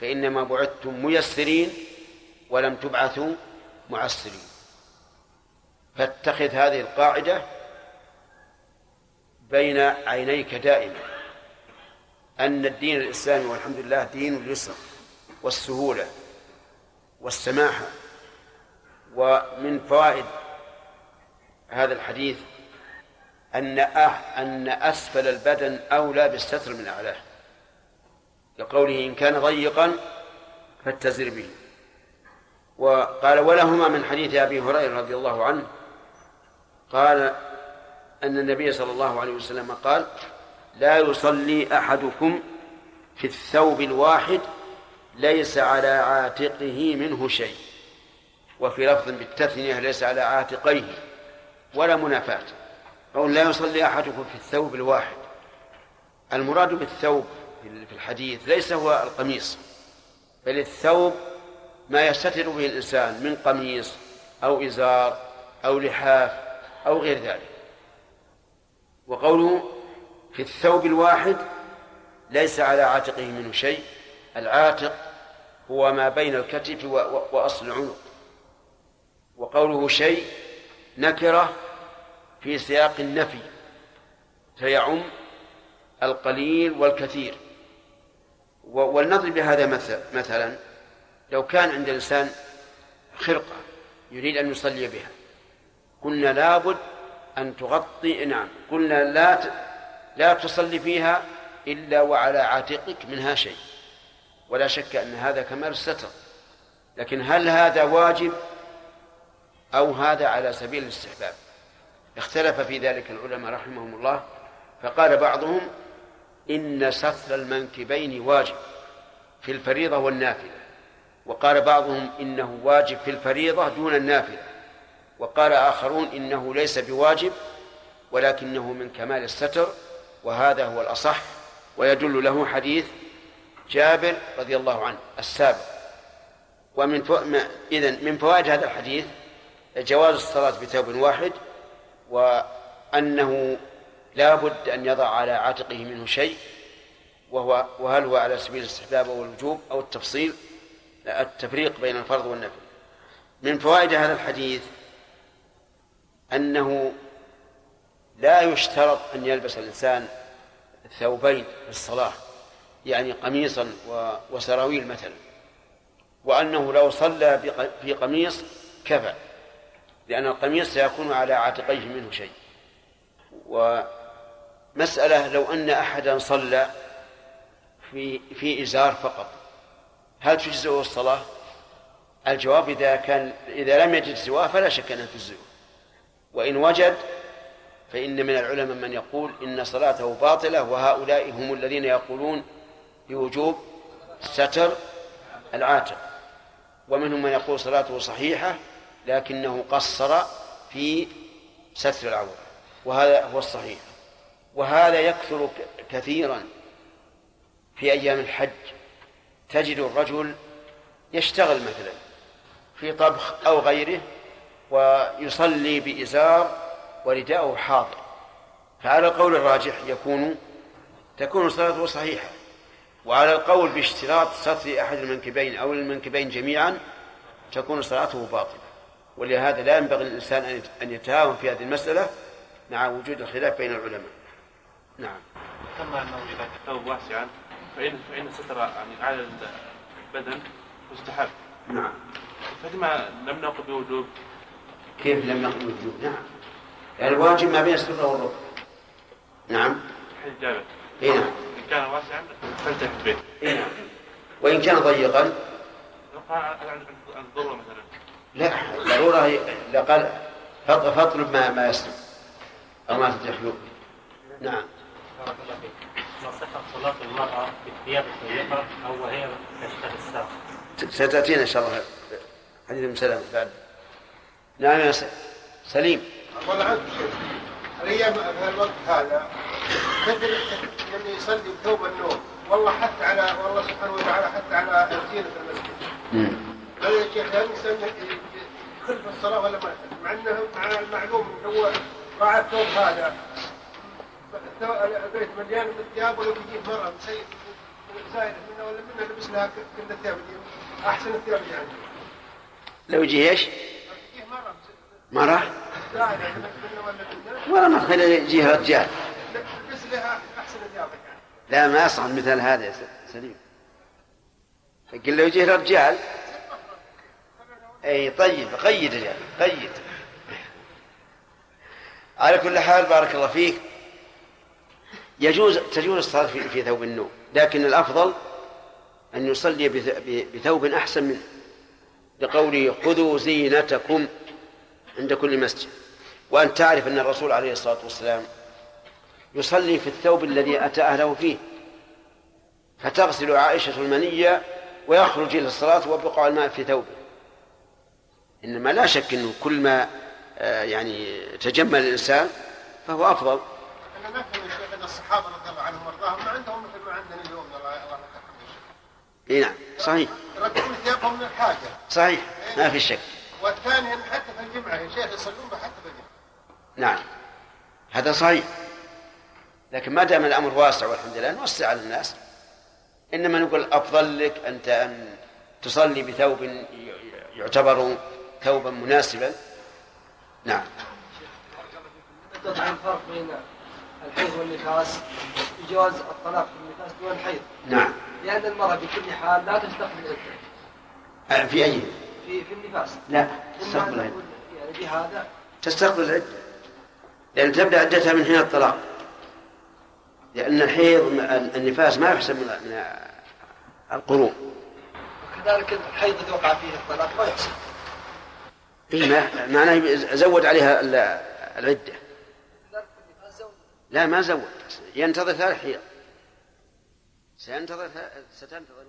فإنما بعثتم ميسرين ولم تبعثوا معسرين. فاتخذ هذه القاعدة بين عينيك دائما أن الدين الإسلامي والحمد لله دين اليسر والسهولة والسماحة ومن فوائد هذا الحديث أن أن أسفل البدن أولى بالستر من أعلاه لقوله إن كان ضيقا فاتزر به. وقال ولهما من حديث أبي هريرة رضي الله عنه قال أن النبي صلى الله عليه وسلم قال لا يصلي أحدكم في الثوب الواحد ليس على عاتقه منه شيء. وفي لفظ بالتثنية ليس على عاتقيه ولا منافاة. قول لا يصلي أحدكم في الثوب الواحد. المراد بالثوب في الحديث ليس هو القميص بل الثوب ما يستتر به الإنسان من قميص أو إزار أو لحاف أو غير ذلك. وقوله في الثوب الواحد ليس على عاتقه منه شيء العاتق هو ما بين الكتف وأصل العنق. وقوله شيء نكرة في سياق النفي فيعم القليل والكثير. ولنضرب بهذا مثلا لو كان عند الإنسان خرقة يريد أن يصلي بها قلنا لابد أن تغطي نعم قلنا لا لا تصلي فيها إلا وعلى عاتقك منها شيء. ولا شك أن هذا كمال الستر. لكن هل هذا واجب أو هذا على سبيل الاستحباب؟ اختلف في ذلك العلماء رحمهم الله فقال بعضهم إن ستر المنكبين واجب في الفريضة والنافلة. وقال بعضهم إنه واجب في الفريضة دون النافلة. وقال آخرون إنه ليس بواجب ولكنه من كمال الستر وهذا هو الأصح ويدل له حديث جابر رضي الله عنه السابق ومن فو... إذن من فوائد هذا الحديث جواز الصلاة بثوب واحد وأنه لا بد أن يضع على عاتقه منه شيء وهو وهل هو على سبيل الاستحباب أو الوجوب أو التفصيل؟ التفريق بين الفرض والنفل من فوائد هذا الحديث أنه لا يشترط أن يلبس الإنسان ثوبين في الصلاة يعني قميصا وسراويل مثلا وأنه لو صلى في قميص كفى لأن القميص سيكون على عاتقيه منه شيء ومسألة لو أن أحدا صلى في في إزار فقط هل تجزئه الصلاة؟ الجواب إذا كان إذا لم يجد سواه فلا شك أنها تجزئه وإن وجد فإن من العلماء من يقول إن صلاته باطلة وهؤلاء هم الذين يقولون بوجوب ستر العاتق. ومنهم من يقول صلاته صحيحة لكنه قصر في ستر العورة وهذا هو الصحيح. وهذا يكثر كثيرا في أيام الحج. تجد الرجل يشتغل مثلا في طبخ أو غيره ويصلي بإزار ورداءه حاضر. فعلى القول الراجح يكون تكون صلاته صحيحة. وعلى القول باشتراط ستر أحد المنكبين أو المنكبين جميعا تكون صلاته باطلة. ولهذا لا ينبغي للإنسان أن يتهاون في هذه المسألة مع وجود الخلاف بين العلماء. نعم. كما أنه إذا الثوب واسعا فإن فإن الستر يعني على البدن مستحب. نعم. فلما لم نقل بوجوب كيف لم نقل بوجوب نعم. يعني الواجب ما بين السرة والركب نعم. حديث جابر إي نعم. إن كان واسعا فلتحت به إي نعم. وإن كان ضيقا؟ عن الضرورة مثلا. لا الضرورة هي لا قال فاطلب ما ما يسلم. أو ما تتيح له نعم. بارك الله فيك. ما صحة صلاة المرأة بالثياب الضيقة أو وهي تشتغل الساق. ستأتينا إن شاء الله. حديث ابن سلام بعد. نعم يا سليم. أقول عنك شيء الأيام في الوقت هذا كثر من يصلي بثوب النوم. والله حتى على والله سبحانه وتعالى حتى على زينة المسجد. هذا يا شيخ هل الإنسان يدخل في الصلاة ولا ما مع أنه مع المعلوم هو راعى الثوب هذا. البيت مليان بالثياب ولو بيجيه مرة مسيء زايد منه ولا منه لبس لها كل الثياب دي. أحسن الثياب يعني. لو يجي إيش؟ يعني منه ولا ما تخلي يجيه رجال لا ما يصعد مثل هذا يا سليم. قل له يجيه رجال. أي طيب قيد يا قيد. على كل حال بارك الله فيك. يجوز تجوز الصلاة في, في ثوب النوم لكن الأفضل أن يصلي بثوب أحسن منه لقوله خذوا زينتكم. عند كل مسجد. وأن تعرف أن الرسول عليه الصلاة والسلام يصلي في الثوب الذي أتى أهله فيه. فتغسل عائشة المنية ويخرج إلى الصلاة وبقع الماء في ثوبه. إنما لا شك أنه كل ما يعني تجمل الإنسان فهو أفضل. أنا شيخ أن الصحابة رضي الله عنهم وارضاهم ما عندهم مثل ما عندنا اليوم الله يرحمهم إي نعم صحيح. يركبون ثيابهم من الحاجة صحيح ما في شك. والثاني حتى في الجمعة يا شيخ يصلون به حتى في الجمعة. نعم. هذا صحيح. لكن ما دام الأمر واسع والحمد لله نوسع على الناس. إنما نقول أفضل لك انت أن تصلي بثوب يعتبر ثوبا مناسبا. نعم. تضع الفرق بين الحيض والنفاس في جواز الطلاق في النفاس دون الحيض نعم. لأن المرأة بكل حال لا تستقبل عدة. آه، في أي في في النفاس. لا تستقبل العدة يعني بهذا تستقبل العدة لأن تبدأ عدتها من حين الطلاق. لأن الحيض النفاس ما يحسب من القرون وكذلك الحيض إذا وقع فيه الطلاق ما يحسب. إيه ما معناه زود عليها ال- العدة. لا ما زود. ينتظر ثلاث حيض. سينتظر ستنتظر.